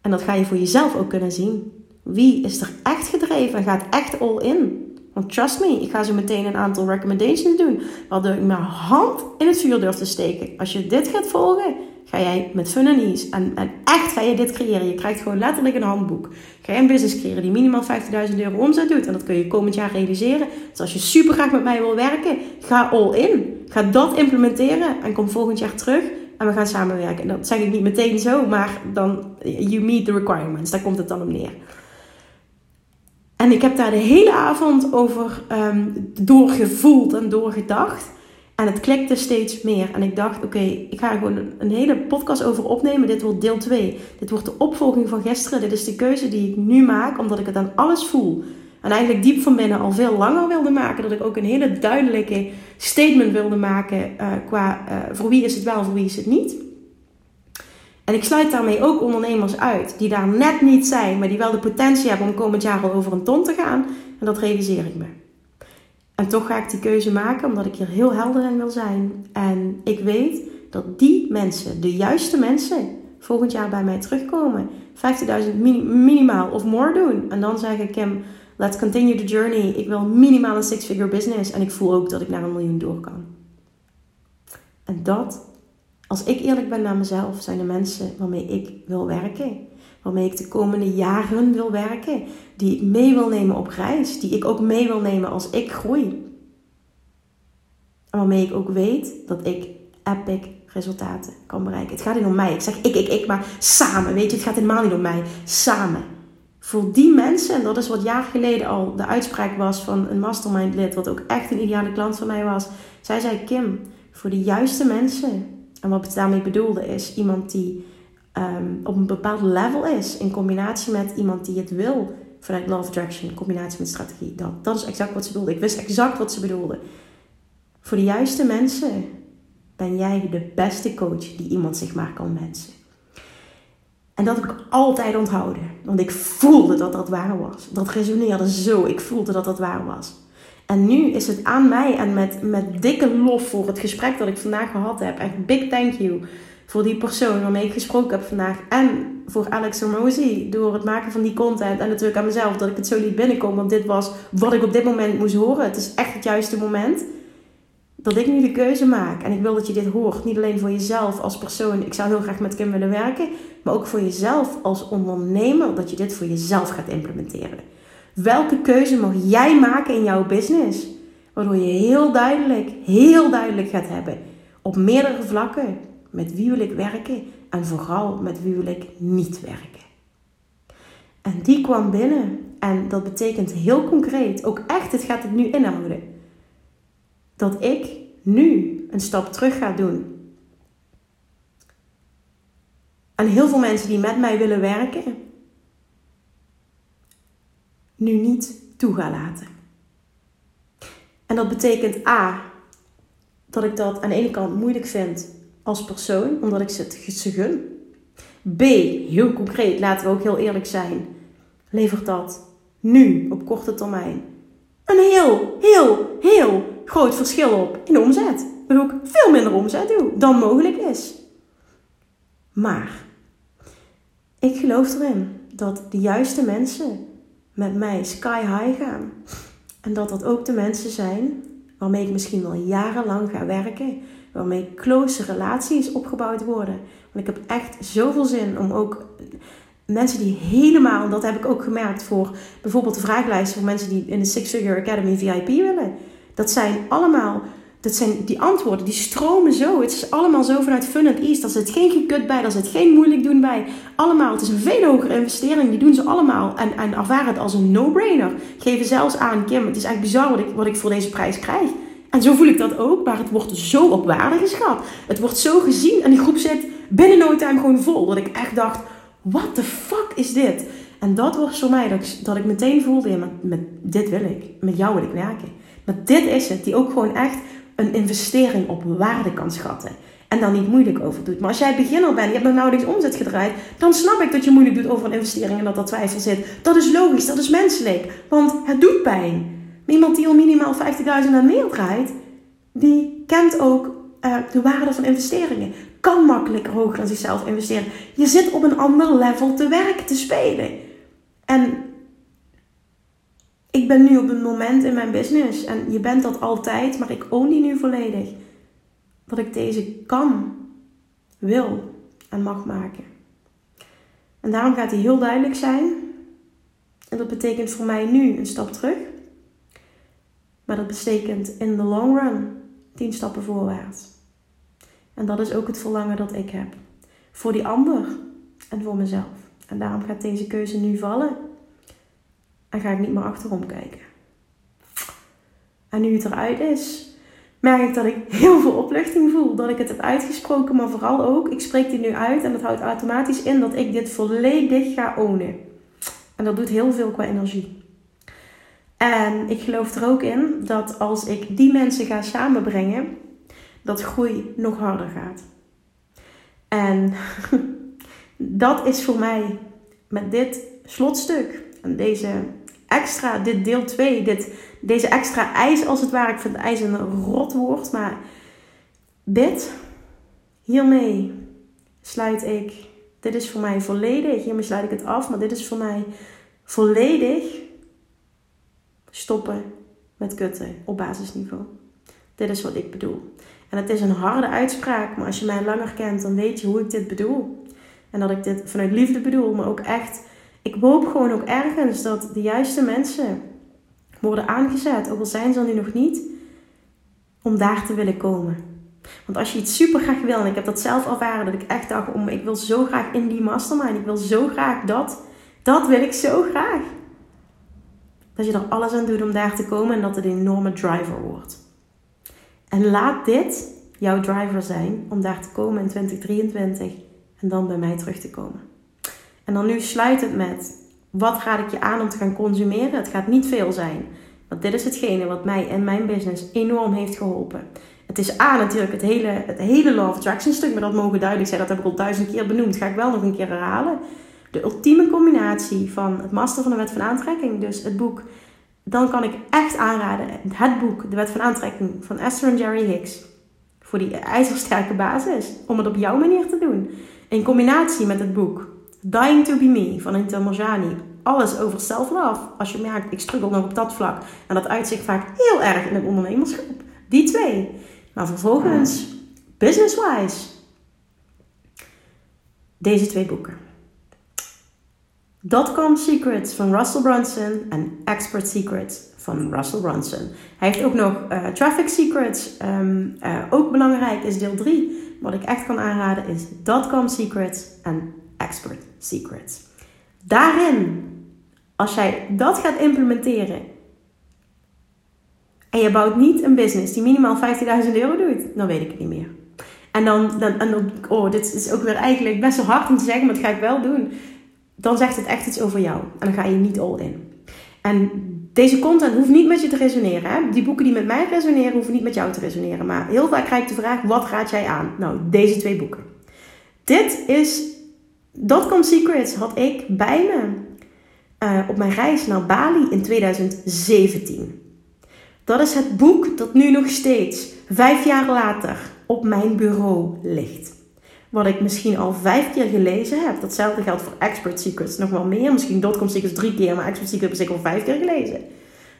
A: en dat ga je voor jezelf ook kunnen zien. Wie is er echt gedreven en gaat echt all in? Want trust me, ik ga zo meteen een aantal recommendations doen. Waardoor ik mijn hand in het vuur durf te steken. Als je dit gaat volgen, ga jij met fun en ease. En, echt ga je dit creëren. Je krijgt gewoon letterlijk een handboek. Ga je een business creëren die minimaal 50.000 euro omzet doet. En dat kun je komend jaar realiseren. Dus als je super graag met mij wil werken, ga all in. Ga dat implementeren en kom volgend jaar terug en we gaan samenwerken. En dat zeg ik niet meteen zo, maar dan you meet the requirements. Daar komt het dan op neer. En ik heb daar de hele avond over um, doorgevoeld en doorgedacht. En het klikte steeds meer. En ik dacht, oké, ik ga er gewoon een, hele podcast over opnemen. Dit wordt deel 2. Dit wordt de opvolging van gisteren. Dit is de keuze die ik nu maak, omdat ik het aan alles voel. En eigenlijk diep van binnen al veel langer wilde maken. Dat ik ook een hele duidelijke statement wilde maken uh, qua uh, voor wie is het wel, voor wie is het niet. En ik sluit daarmee ook ondernemers uit die daar net niet zijn, maar die wel de potentie hebben om komend jaar al over een ton te gaan. En dat realiseer ik me. En toch ga ik die keuze maken omdat ik hier heel helder in wil zijn. En ik weet dat die mensen, de juiste mensen, volgend jaar bij mij terugkomen. 50.000 minimaal of more doen. En dan zeg ik hem Let's continue the journey. Ik wil minimaal een six-figure business en ik voel ook dat ik naar een miljoen door kan. En dat, als ik eerlijk ben naar mezelf, zijn de mensen waarmee ik wil werken. Waarmee ik de komende jaren wil werken. Die ik mee wil nemen op reis. Die ik ook mee wil nemen als ik groei. En waarmee ik ook weet dat ik epic resultaten kan bereiken. Het gaat niet om mij. Ik zeg ik, ik, ik, maar samen. Weet je, het gaat helemaal niet om mij. Samen voor die mensen, en dat is wat jaar geleden al de uitspraak was van een mastermind lid, wat ook echt een ideale klant van mij was. Zij zei: Kim, voor de juiste mensen, en wat ik daarmee bedoelde is iemand die ehm, op een bepaald level is, in combinatie met iemand die het wil vanuit of Attraction, in combinatie met strategie. Dat, dat is exact wat ze bedoelde. Ik wist exact wat ze bedoelde. Voor de juiste mensen ben jij de beste coach die iemand zich maar kan wensen. En dat heb ik altijd onthouden. Want ik voelde dat dat waar was. Dat resoneerde zo. Ik voelde dat dat waar was. En nu is het aan mij en met, met dikke lof voor het gesprek dat ik vandaag gehad heb. Echt big thank you voor die persoon waarmee ik gesproken heb vandaag. En voor Alex Hermosi door het maken van die content. En natuurlijk aan mezelf dat ik het zo liet binnenkomen. Want dit was wat ik op dit moment moest horen. Het is echt het juiste moment dat ik nu de keuze maak. En ik wil dat je dit hoort. Niet alleen voor jezelf als persoon. Ik zou heel graag met Kim willen werken. Maar ook voor jezelf als ondernemer. Dat je dit voor jezelf gaat implementeren. Welke keuze mag jij maken in jouw business? Waardoor je heel duidelijk, heel duidelijk gaat hebben. Op meerdere vlakken. Met wie wil ik werken? En vooral met wie wil ik niet werken? En die kwam binnen. En dat betekent heel concreet. Ook echt, het gaat het nu inhouden dat ik nu een stap terug ga doen. En heel veel mensen die met mij willen werken, nu niet toe ga laten. En dat betekent A, dat ik dat aan de ene kant moeilijk vind als persoon, omdat ik ze het ze gun. B, heel concreet, laten we ook heel eerlijk zijn. Levert dat nu op korte termijn een heel, heel, heel groot verschil op in omzet. Waardoor ik veel minder omzet doe dan mogelijk is. Maar ik geloof erin dat de juiste mensen met mij sky high gaan. En dat dat ook de mensen zijn waarmee ik misschien wel jarenlang ga werken. Waarmee close relaties opgebouwd worden. Want ik heb echt zoveel zin om ook mensen die helemaal, dat heb ik ook gemerkt voor bijvoorbeeld de vraaglijst voor mensen die in de Six Figure Academy VIP willen. Dat zijn allemaal, dat zijn die antwoorden, die stromen zo. Het is allemaal zo vanuit fun and ease. Daar zit geen gekut bij, daar zit geen moeilijk doen bij. Allemaal, het is een veel hogere investering. Die doen ze allemaal en, en ervaren het als een no-brainer. Geven zelfs aan, Kim, het is echt bizar wat ik, wat ik voor deze prijs krijg. En zo voel ik dat ook, maar het wordt zo op waarde geschat. Het wordt zo gezien en die groep zit binnen no time gewoon vol. Dat ik echt dacht, what the fuck is dit? En dat was voor mij dat ik, dat ik meteen voelde, ja, met, met dit wil ik. Met jou wil ik werken. Maar dit is het, die ook gewoon echt een investering op waarde kan schatten. En dan niet moeilijk over doet. Maar als jij beginner bent, je hebt nog nauwelijks omzet gedraaid, dan snap ik dat je moeilijk doet over een investering en dat dat twijfel zit. Dat is logisch, dat is menselijk. Want het doet pijn. Iemand die al minimaal 50.000 en meer draait, die kent ook uh, de waarde van investeringen. Kan makkelijker hoger dan zichzelf investeren. Je zit op een ander level te werken, te spelen. En ik ben nu op een moment in mijn business. En je bent dat altijd, maar ik own die nu volledig. Dat ik deze kan, wil en mag maken. En daarom gaat die heel duidelijk zijn. En dat betekent voor mij nu een stap terug. Maar dat betekent in the long run tien stappen voorwaarts. En dat is ook het verlangen dat ik heb. Voor die ander en voor mezelf. En daarom gaat deze keuze nu vallen. En ga ik niet meer achterom kijken. En nu het eruit is, merk ik dat ik heel veel opluchting voel. Dat ik het heb uitgesproken, maar vooral ook, ik spreek dit nu uit en dat houdt automatisch in dat ik dit volledig ga ownen. En dat doet heel veel qua energie. En ik geloof er ook in dat als ik die mensen ga samenbrengen, dat groei nog harder gaat. En dat is voor mij met dit slotstuk en deze extra, dit deel 2, dit, deze extra ijs als het ware. Ik vind ijs een rotwoord, maar dit, hiermee sluit ik, dit is voor mij volledig, hiermee sluit ik het af, maar dit is voor mij volledig stoppen met kutten op basisniveau. Dit is wat ik bedoel. En het is een harde uitspraak, maar als je mij langer kent, dan weet je hoe ik dit bedoel. En dat ik dit vanuit liefde bedoel, maar ook echt. Ik hoop gewoon ook ergens dat de juiste mensen worden aangezet, ook al zijn ze er nu nog niet, om daar te willen komen. Want als je iets super graag wil, en ik heb dat zelf ervaren, dat ik echt dacht, om, ik wil zo graag in die mastermind, ik wil zo graag dat, dat wil ik zo graag. Dat je er alles aan doet om daar te komen en dat het een enorme driver wordt. En laat dit jouw driver zijn om daar te komen in 2023 en dan bij mij terug te komen. En dan nu sluit het met: wat raad ik je aan om te gaan consumeren? Het gaat niet veel zijn. Want dit is hetgene wat mij en mijn business enorm heeft geholpen. Het is A natuurlijk het hele, het hele Law of Attraction stuk, maar dat mogen duidelijk zijn. Dat heb ik al duizend keer benoemd. ga ik wel nog een keer herhalen. De ultieme combinatie van het master van de wet van aantrekking, dus het boek dan kan ik echt aanraden het boek De Wet van Aantrekking van Esther en Jerry Hicks. Voor die ijzersterke basis. Om het op jouw manier te doen. In combinatie met het boek Dying to be Me van Intel Morjani. Alles over self-love. Als je merkt, ik struggle nog op dat vlak. En dat uitzicht vaak heel erg in het ondernemerschap. Die twee. Maar vervolgens, business-wise. Deze twee boeken. Dotcom Secrets van Russell Brunson en Expert Secrets van Russell Brunson. Hij heeft ook nog uh, Traffic Secrets. Um, uh, ook belangrijk is deel 3. Wat ik echt kan aanraden is Dotcom Secrets en Expert Secrets. Daarin, als jij dat gaat implementeren en je bouwt niet een business die minimaal 15.000 euro doet, dan weet ik het niet meer. En dan, dan, en dan, oh, dit is ook weer eigenlijk best wel hard om te zeggen, maar dat ga ik wel doen dan zegt het echt iets over jou. En dan ga je niet all in. En deze content hoeft niet met je te resoneren. Hè? Die boeken die met mij resoneren, hoeven niet met jou te resoneren. Maar heel vaak krijg ik de vraag: wat raad jij aan? Nou, deze twee boeken. Dit is Dotcom Secrets had ik bij me uh, op mijn reis naar Bali in 2017. Dat is het boek dat nu nog steeds, vijf jaar later, op mijn bureau ligt. Wat ik misschien al vijf keer gelezen heb. Datzelfde geldt voor Expert Secrets nog wel meer. Misschien Dotcom Secrets drie keer, maar Expert Secrets heb ik al vijf keer gelezen.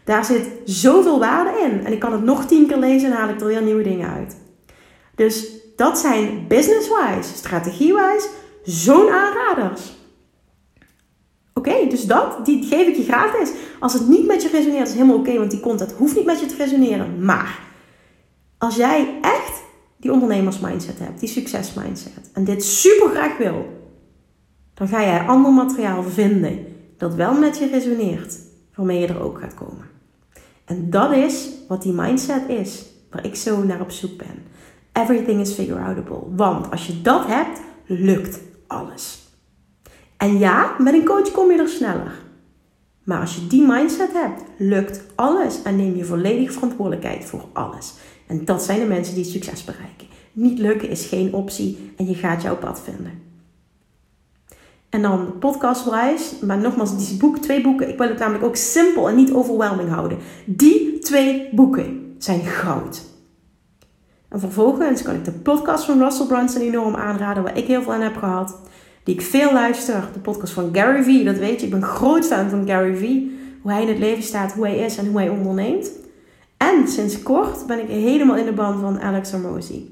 A: Daar zit zoveel waarde in. En ik kan het nog tien keer lezen en haal ik er weer nieuwe dingen uit. Dus dat zijn business-wise, strategie-wise, zo'n aanraders. Oké, dus dat, die geef ik je gratis. Als het niet met je resoneert, is helemaal oké, want die content hoeft niet met je te resoneren. Maar als jij echt die ondernemersmindset hebt, die succesmindset, en dit super graag wil, dan ga jij ander materiaal vinden dat wel met je resoneert, waarmee je er ook gaat komen. En dat is wat die mindset is, waar ik zo naar op zoek ben. Everything is figure outable. Want als je dat hebt, lukt alles. En ja, met een coach kom je er sneller. Maar als je die mindset hebt, lukt alles en neem je volledige verantwoordelijkheid voor alles. En dat zijn de mensen die succes bereiken. Niet lukken is geen optie en je gaat jouw pad vinden. En dan podcastwijs, maar nogmaals, die boek, twee boeken. Ik wil het namelijk ook simpel en niet overwhelming houden. Die twee boeken zijn goud. En vervolgens kan ik de podcast van Russell Brunson enorm aanraden, waar ik heel veel aan heb gehad die ik veel luister. De podcast van Gary Vee, dat weet je. Ik ben groot fan van Gary Vee. Hoe hij in het leven staat, hoe hij is en hoe hij onderneemt. En sinds kort ben ik helemaal in de band van Alex Hormozy.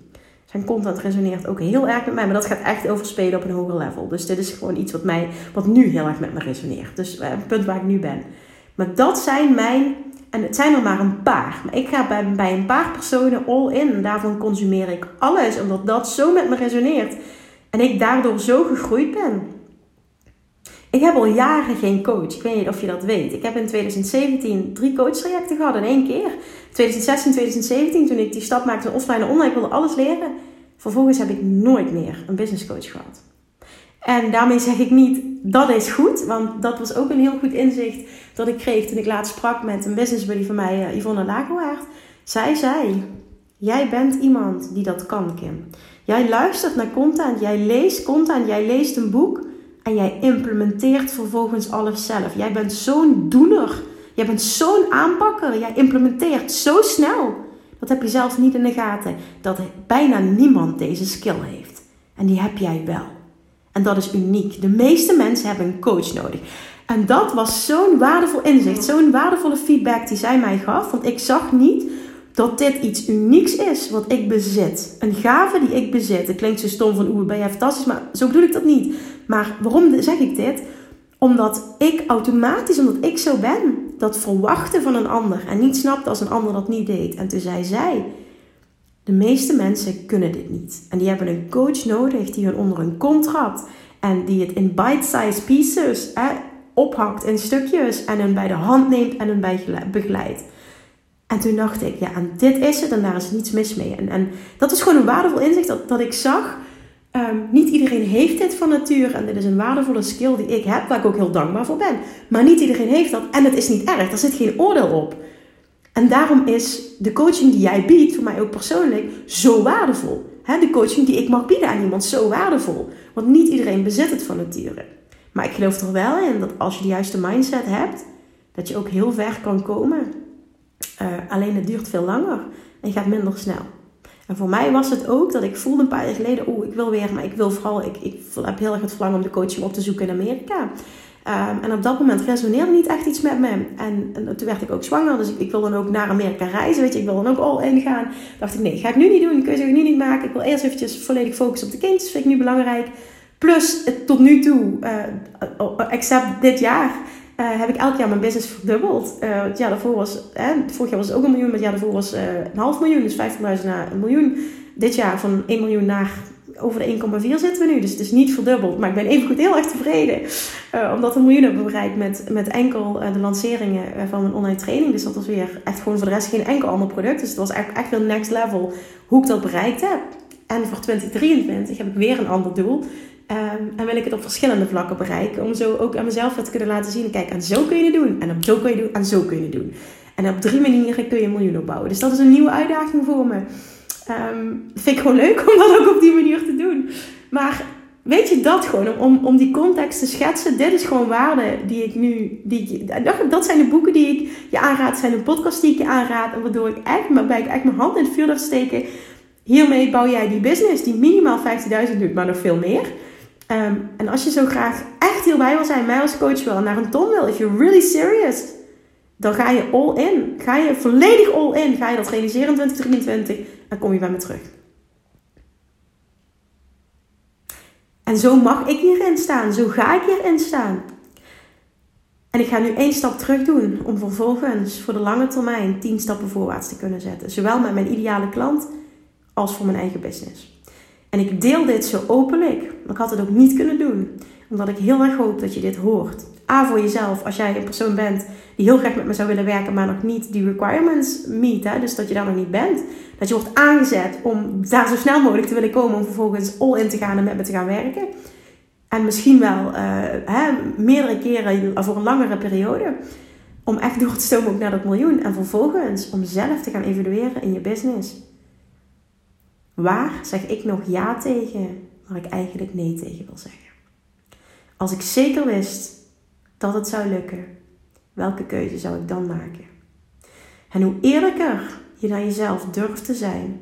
A: Zijn content resoneert ook heel erg met mij, maar dat gaat echt over spelen op een hoger level. Dus dit is gewoon iets wat, mij, wat nu heel erg met me resoneert. Dus het punt waar ik nu ben. Maar dat zijn mijn, en het zijn er maar een paar. Maar ik ga bij, bij een paar personen all in. En daarvan consumeer ik alles, omdat dat zo met me resoneert. En ik daardoor zo gegroeid ben. Ik heb al jaren geen coach. Ik weet niet of je dat weet. Ik heb in 2017 drie coachtrajecten gehad in één keer. 2016, 2017, toen ik die stap maakte van offline naar online, ik wilde alles leren. Vervolgens heb ik nooit meer een business coach gehad. En daarmee zeg ik niet, dat is goed. Want dat was ook een heel goed inzicht dat ik kreeg toen ik laatst sprak met een business buddy van mij, eh, Yvonne Lagerwaard. Zij zei, jij bent iemand die dat kan, Kim. Jij luistert naar content, jij leest content, jij leest een boek en jij implementeert vervolgens alles zelf. Jij bent zo'n doener. Jij bent zo'n aanpakker. Jij implementeert zo snel. Dat heb je zelfs niet in de gaten. Dat bijna niemand deze skill heeft. En die heb jij wel. En dat is uniek. De meeste mensen hebben een coach nodig. En dat was zo'n waardevol inzicht, zo'n waardevolle feedback die zij mij gaf. Want ik zag niet dat dit iets unieks is wat ik bezit. Een gave die ik bezit. Het klinkt zo stom van oeh, ben jij fantastisch, maar zo bedoel ik dat niet. Maar waarom zeg ik dit? Omdat ik automatisch, omdat ik zo ben, dat verwachten van een ander en niet snapte als een ander dat niet deed. En toen zei zij, de meeste mensen kunnen dit niet. En die hebben een coach nodig die hun onder een kont en die het in bite-sized pieces hè, ophakt in stukjes en hen bij de hand neemt en hen begeleidt. En toen dacht ik, ja, en dit is het en daar is niets mis mee. En, en dat is gewoon een waardevol inzicht dat, dat ik zag. Um, niet iedereen heeft dit van nature en dit is een waardevolle skill die ik heb, waar ik ook heel dankbaar voor ben. Maar niet iedereen heeft dat en het is niet erg, er zit geen oordeel op. En daarom is de coaching die jij biedt, voor mij ook persoonlijk, zo waardevol. de coaching die ik mag bieden aan iemand, zo waardevol. Want niet iedereen bezit het van nature. Maar ik geloof er wel in dat als je de juiste mindset hebt, dat je ook heel ver kan komen. Uh, alleen het duurt veel langer en gaat minder snel. En voor mij was het ook dat ik voelde een paar jaar geleden, oeh, ik wil weer, maar ik wil vooral, ik, ik heb heel erg het verlangen om de coaching op te zoeken in Amerika. Um, en op dat moment resoneerde niet echt iets met me. En, en, toen werd ik ook zwanger, dus ik, ik wil dan ook naar Amerika reizen, weet je, ik wil dan ook all in gaan. Dacht ik, nee, ga ik nu niet doen, keuze ga ik nu niet maken. Ik wil eerst eventjes volledig focussen op de kindjes, vind ik nu belangrijk. Plus, tot nu toe, uh, except dit jaar, uh, heb ik elk jaar mijn business verdubbeld. Uh, het jaar daarvoor was, hè, vorig jaar was het ook een miljoen, maar het jaar daarvoor was uh, een half miljoen, dus 50.000 naar een miljoen. Dit jaar van 1 miljoen naar over de 1,4 zitten we nu, dus het is niet verdubbeld. Maar ik ben even goed heel erg tevreden, omdat we een miljoen hebben bereikt met, met enkel de lanceringen van mijn online training. Dus dat was weer echt gewoon voor de rest geen enkel ander product. Dus het was echt, echt weer next level hoe ik dat bereikt heb. En voor 2023 heb ik weer een ander doel. Um, en wil ik het op verschillende vlakken bereiken. Om zo ook aan mezelf te kunnen laten zien. Kijk, en zo kun je het doen. En op zo kun je het doen. En zo kun je het doen. En op drie manieren kun je een miljoen opbouwen. Dus dat is een nieuwe uitdaging voor me. Um, vind ik gewoon leuk om dat ook op die manier te doen. Maar weet je dat gewoon, om, om die context te schetsen. Dit is gewoon waarde die ik nu, die dat zijn de boeken die ik je aanraad, zijn de podcasts die ik je aanraad. En waardoor ik echt, waarbij ik echt mijn hand in het vuur durf steken. Hiermee bouw jij die business die minimaal 50.000 doet, maar nog veel meer. Ehm, en als je zo graag echt hierbij wil zijn, mij als coach wil, naar een ton wil, if you're really serious, dan ga je all in. Ga je volledig all in. Ga je dat realiseren in 2023 en kom je bij me terug. En zo mag ik hierin staan. Zo ga ik hierin staan. En ik ga nu één stap terug doen om vervolgens voor de lange termijn tien stappen voorwaarts te kunnen zetten. Zowel met mijn ideale klant als voor mijn eigen business. En ik deel dit zo openlijk. Ik had het ook niet kunnen doen. Omdat ik heel erg hoop dat je dit hoort. A voor jezelf, als jij een persoon bent die heel graag met me zou willen werken, maar nog niet die requirements meet. Hè? Dus dat je daar nog niet bent. Dat je wordt aangezet om daar zo snel mogelijk te willen komen om vervolgens all in te gaan en met me te gaan werken. En misschien wel uh, hè, meerdere keren voor een langere periode. Om echt door te stomen ook naar dat miljoen. En vervolgens om zelf te gaan evalueren in je business. Waar zeg ik nog ja tegen, waar ik eigenlijk nee tegen wil zeggen? Als ik zeker wist dat het zou lukken, welke keuze zou ik dan maken? En hoe eerlijker je naar jezelf durft te zijn,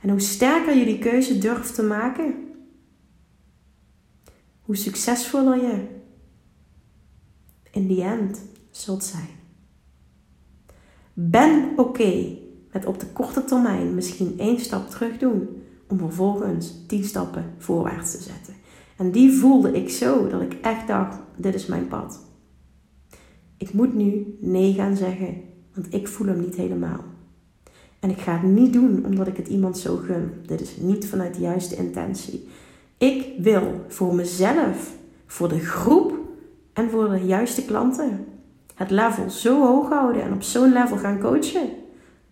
A: en hoe sterker je die keuze durft te maken, hoe succesvoller je in die end zult zijn. Ben oké met op de korte termijn misschien één stap terug doen om vervolgens tien stappen voorwaarts te zetten. En die voelde ik zo dat ik echt dacht: dit is mijn pad. Ik moet nu nee gaan zeggen, want ik voel hem niet helemaal. En ik ga het niet doen omdat ik het iemand zo gun. Dit is niet vanuit de juiste intentie. Ik wil voor mezelf, voor de groep en voor de juiste klanten het level zo hoog houden en op zo'n level gaan coachen.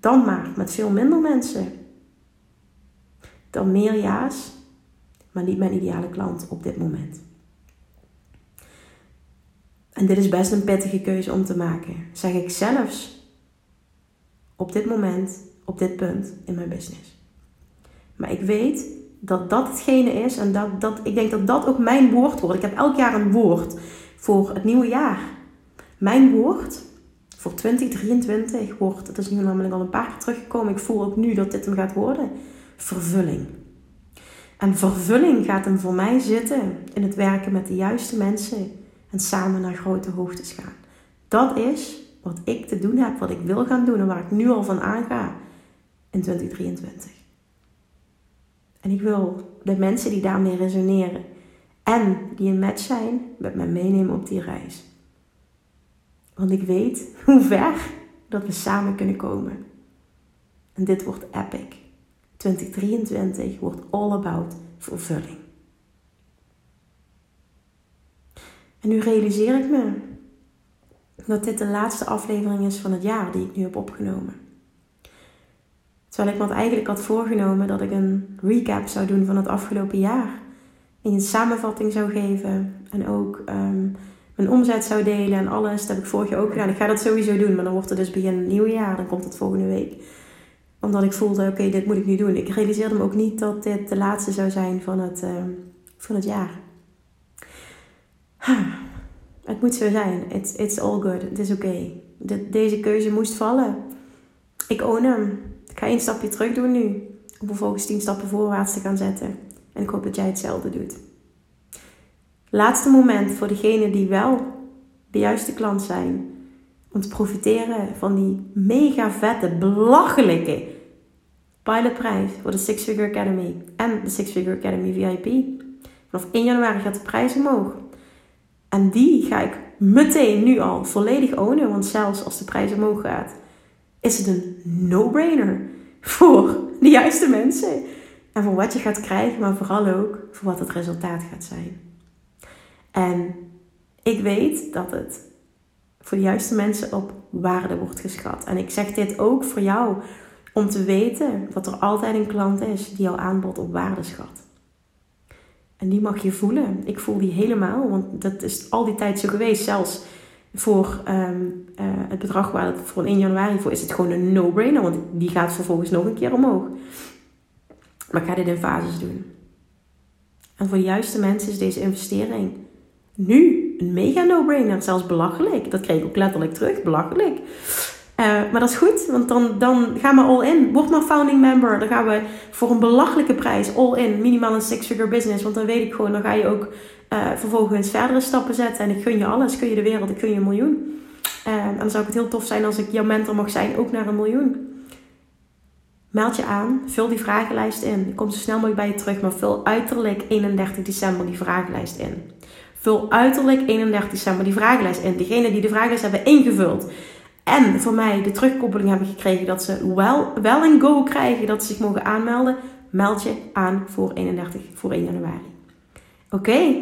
A: Dan maar met veel minder mensen. Dan meer ja's, maar niet mijn ideale klant op dit moment. En dit is best een pittige keuze om te maken. Zeg ik zelfs op dit moment, op dit punt in mijn business. Maar ik weet dat dat hetgene is en dat, dat, ik denk dat dat ook mijn woord wordt. Ik heb elk jaar een woord voor het nieuwe jaar. Mijn woord voor 2023 wordt, dat is nu namelijk al een paar keer teruggekomen, ik voel ook nu dat dit hem gaat worden, vervulling. En vervulling gaat hem voor mij zitten in het werken met de juiste mensen en samen naar grote hoogtes gaan. Dat is wat ik te doen heb, wat ik wil gaan doen en waar ik nu al van aanga in 2023. En ik wil de mensen die daarmee resoneren en die een match zijn, met mij meenemen op die reis. Want ik weet hoe ver dat we samen kunnen komen. En dit wordt epic. 2023 wordt all about vervulling. En nu realiseer ik me dat dit de laatste aflevering is van het jaar die ik nu heb opgenomen. Terwijl ik me eigenlijk had voorgenomen dat ik een recap zou doen van het afgelopen jaar. En een samenvatting zou geven. En ook um, mijn omzet zou delen en alles. Dat heb ik vorig jaar ook gedaan. Ik ga dat sowieso doen, maar dan wordt het dus begin nieuw jaar. Dan komt het volgende week. Omdat ik voelde, oké, dit moet ik nu doen. Ik realiseerde me ook niet dat dit de laatste zou zijn van het, uh, van het jaar. Het moet zo zijn. It's, it's all good. Het is oké. Okay. De, deze keuze moest vallen. Ik own hem. Ik ga één stapje terug doen nu. Om vervolgens tien stappen voorwaarts te gaan zetten. En ik hoop dat jij hetzelfde doet. Laatste moment voor degenen die wel de juiste klant zijn. Om te profiteren van die mega vette, belachelijke pilotprijs voor de Six Figure Academy en de Six Figure Academy VIP. Vanaf 1 januari gaat de prijs omhoog. En die ga ik meteen nu al volledig ownen. Want zelfs als de prijs omhoog gaat, is het een no-brainer voor de juiste mensen. En voor wat je gaat krijgen, maar vooral ook voor wat het resultaat gaat zijn. En ik weet dat het voor de juiste mensen op waarde wordt geschat. En ik zeg dit ook voor jou om te weten dat er altijd een klant is die jouw aanbod op waarde schat. En die mag je voelen. Ik voel die helemaal, want dat is al die tijd zo geweest. Zelfs voor um, uh, het bedrag waar het voor 1 januari voor is, het gewoon een no-brainer, want die gaat vervolgens nog een keer omhoog. Maar ik ga dit in fases doen. En voor de juiste mensen is deze investering nu een mega no-brainer. Zelfs belachelijk. Dat kreeg ik ook letterlijk terug. Belachelijk. Uh, maar dat is goed, want dan, dan gaan we all in. Word maar founding member. Dan gaan we voor een belachelijke prijs all in. Minimaal een six-figure business. Want dan weet ik gewoon, dan ga je ook uh, vervolgens verdere stappen zetten. En ik gun je alles. Ik gun je de wereld. Ik gun je een miljoen. Uh, en dan zou het heel tof zijn als ik jouw mentor mag zijn. Ook naar een miljoen. Meld je aan. Vul die vragenlijst in. Ik kom zo snel mogelijk bij je terug. Maar vul uiterlijk 31 december die vragenlijst in. Vul uiterlijk 31 december die vragenlijst in. Degene die de vragenlijst hebben ingevuld en voor mij de terugkoppeling hebben gekregen dat ze wel, wel een go krijgen dat ze zich mogen aanmelden, meld je aan voor 31, voor 1 januari. Oké,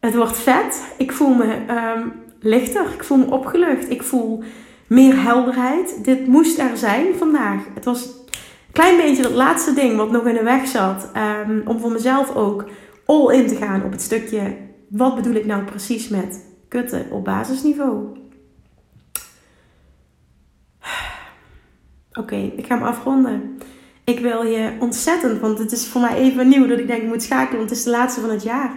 A: het wordt vet. Ik voel me um, lichter, ik voel me opgelucht, ik voel meer helderheid. Dit moest er zijn vandaag. Het was een klein beetje dat laatste ding wat nog in de weg zat, um, om voor mezelf ook all in te gaan op het stukje. Wat bedoel ik nou precies met kutten op basisniveau? Oké, ik ga hem afronden. Ik wil je ontzettend, want het is voor mij even nieuw dat ik denk ik moet schakelen, want het is de laatste van het jaar.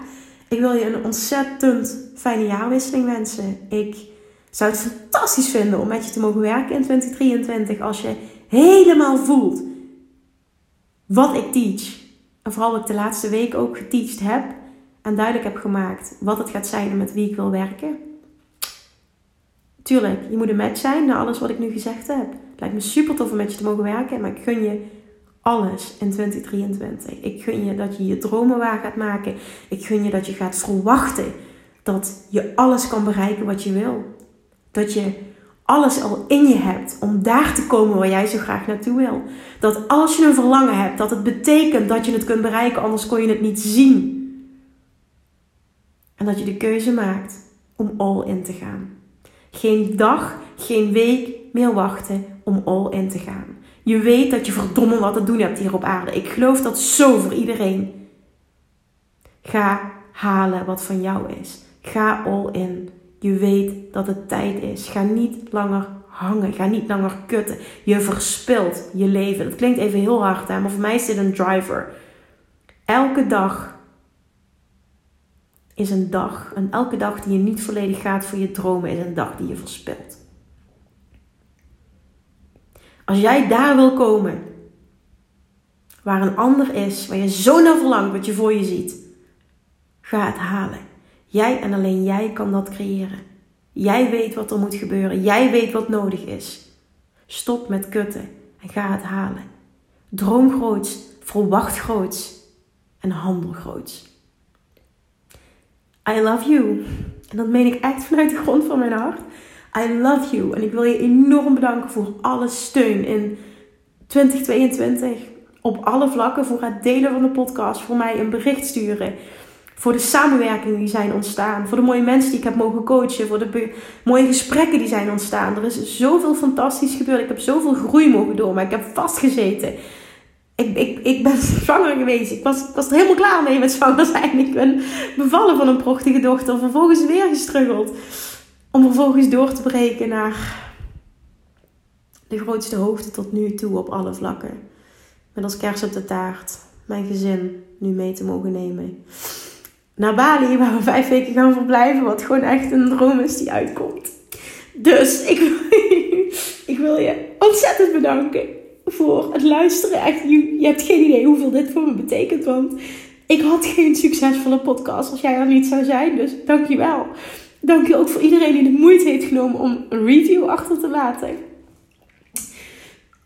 A: Ik wil je een ontzettend fijne jaarwisseling wensen. Ik zou het fantastisch vinden om met je te mogen werken in 2023 als je helemaal voelt wat ik teach. En vooral wat ik de laatste week ook geteacht heb en duidelijk heb gemaakt wat het gaat zijn en met wie ik wil werken. Tuurlijk, je moet een match zijn naar alles wat ik nu gezegd heb. Het lijkt me super tof om met je te mogen werken, maar ik gun je alles in 2023. Ik gun je dat je je dromen waar gaat maken. Ik gun je dat je gaat verwachten dat je alles kan bereiken wat je wil. Dat je alles al in je hebt om daar te komen waar jij zo graag naartoe wil. Dat als je een verlangen hebt, dat het betekent dat je het kunt bereiken, anders kon je het niet zien. En dat je de keuze maakt om all in te gaan. Geen dag, geen week meer wachten om all in te gaan. Je weet dat je verdomme wat te doen hebt hier op aarde. Ik geloof dat zo voor iedereen. Ga halen wat van jou is. Ga all in. Je weet dat het tijd is. Ga niet langer hangen. Ga niet langer kutten. Je verspilt je leven. Dat klinkt even heel hard, hè? maar voor mij is dit een driver. Elke dag is een dag. En elke dag die je niet volledig gaat voor je dromen is een dag die je verspilt. Als jij daar wil komen, waar een ander is, waar je zo naar verlangt wat je voor je ziet, ga het halen. Jij en alleen jij kan dat creëren. Jij weet wat er moet gebeuren. Jij weet wat nodig is. Stop met kutten en ga het halen. Droom groots, verwacht groots en handel groots. I love you. En dat meen ik echt vanuit de grond van mijn hart. I love you. En ik wil je enorm bedanken voor alle steun in 2022. Op alle vlakken. Voor het delen van de podcast. Voor mij een bericht sturen. Voor de samenwerkingen die zijn ontstaan. Voor de mooie mensen die ik heb mogen coachen. Voor de mooie gesprekken die zijn ontstaan. Er is zoveel fantastisch gebeurd. Ik heb zoveel groei mogen door. Maar ik heb vastgezeten ik, ik, ben zwanger geweest. Ik was, was er helemaal klaar mee met zwanger zijn. Ik ben bevallen van een prachtige dochter. Vervolgens weer gestruggeld. Om vervolgens door te breken naar de grootste hoogte tot nu toe op alle vlakken. Met als kers op de taart mijn gezin nu mee te mogen nemen. Naar Bali, waar we vijf weken gaan verblijven. Wat gewoon echt een droom is die uitkomt. Dus ik, ik wil je ontzettend bedanken voor het luisteren. Echt, je, je hebt geen idee hoeveel dit voor me betekent. Want ik had geen succesvolle podcast als jij er niet zou zijn. Dus dankjewel. Dank je ook voor iedereen die de moeite heeft genomen om een review achter te laten.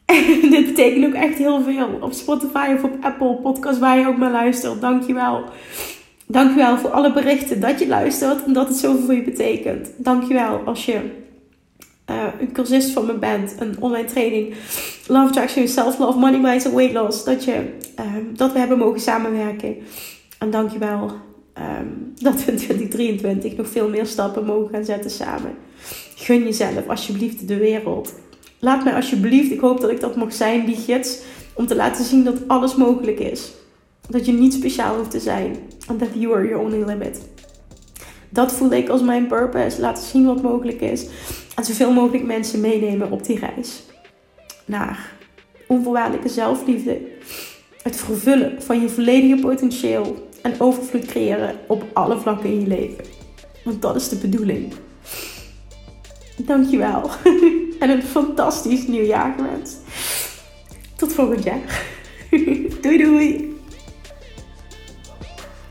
A: En dit betekent ook echt heel veel. Op Spotify of op Apple Podcast waar je ook maar luistert. Dankjewel. Dankjewel voor alle berichten dat je luistert en dat het zoveel voor je betekent. Dankjewel als je uh, een cursist van me bent, een online training, Love Attraction, Self Love, Money Mindset, Weight Loss, dat, je, um, dat we hebben mogen samenwerken. En dankjewel um, dat we in 2023 nog veel meer stappen mogen gaan zetten samen. Gun jezelf alsjeblieft de wereld. Laat mij alsjeblieft, ik hoop dat ik dat mag zijn, die gids, om te laten zien dat alles mogelijk is. Dat je niet speciaal hoeft te zijn. And that you are your only limit. Dat voel ik als mijn purpose. Laten zien wat mogelijk is. En zoveel mogelijk mensen meenemen op die reis. Naar onvoorwaardelijke zelfliefde. Het vervullen van je volledige potentieel. en overvloed creëren op alle vlakken in je leven. Want dat is de bedoeling. Dankjewel. En een fantastisch nieuwjaar gewenst. Tot volgend jaar. Doei doei.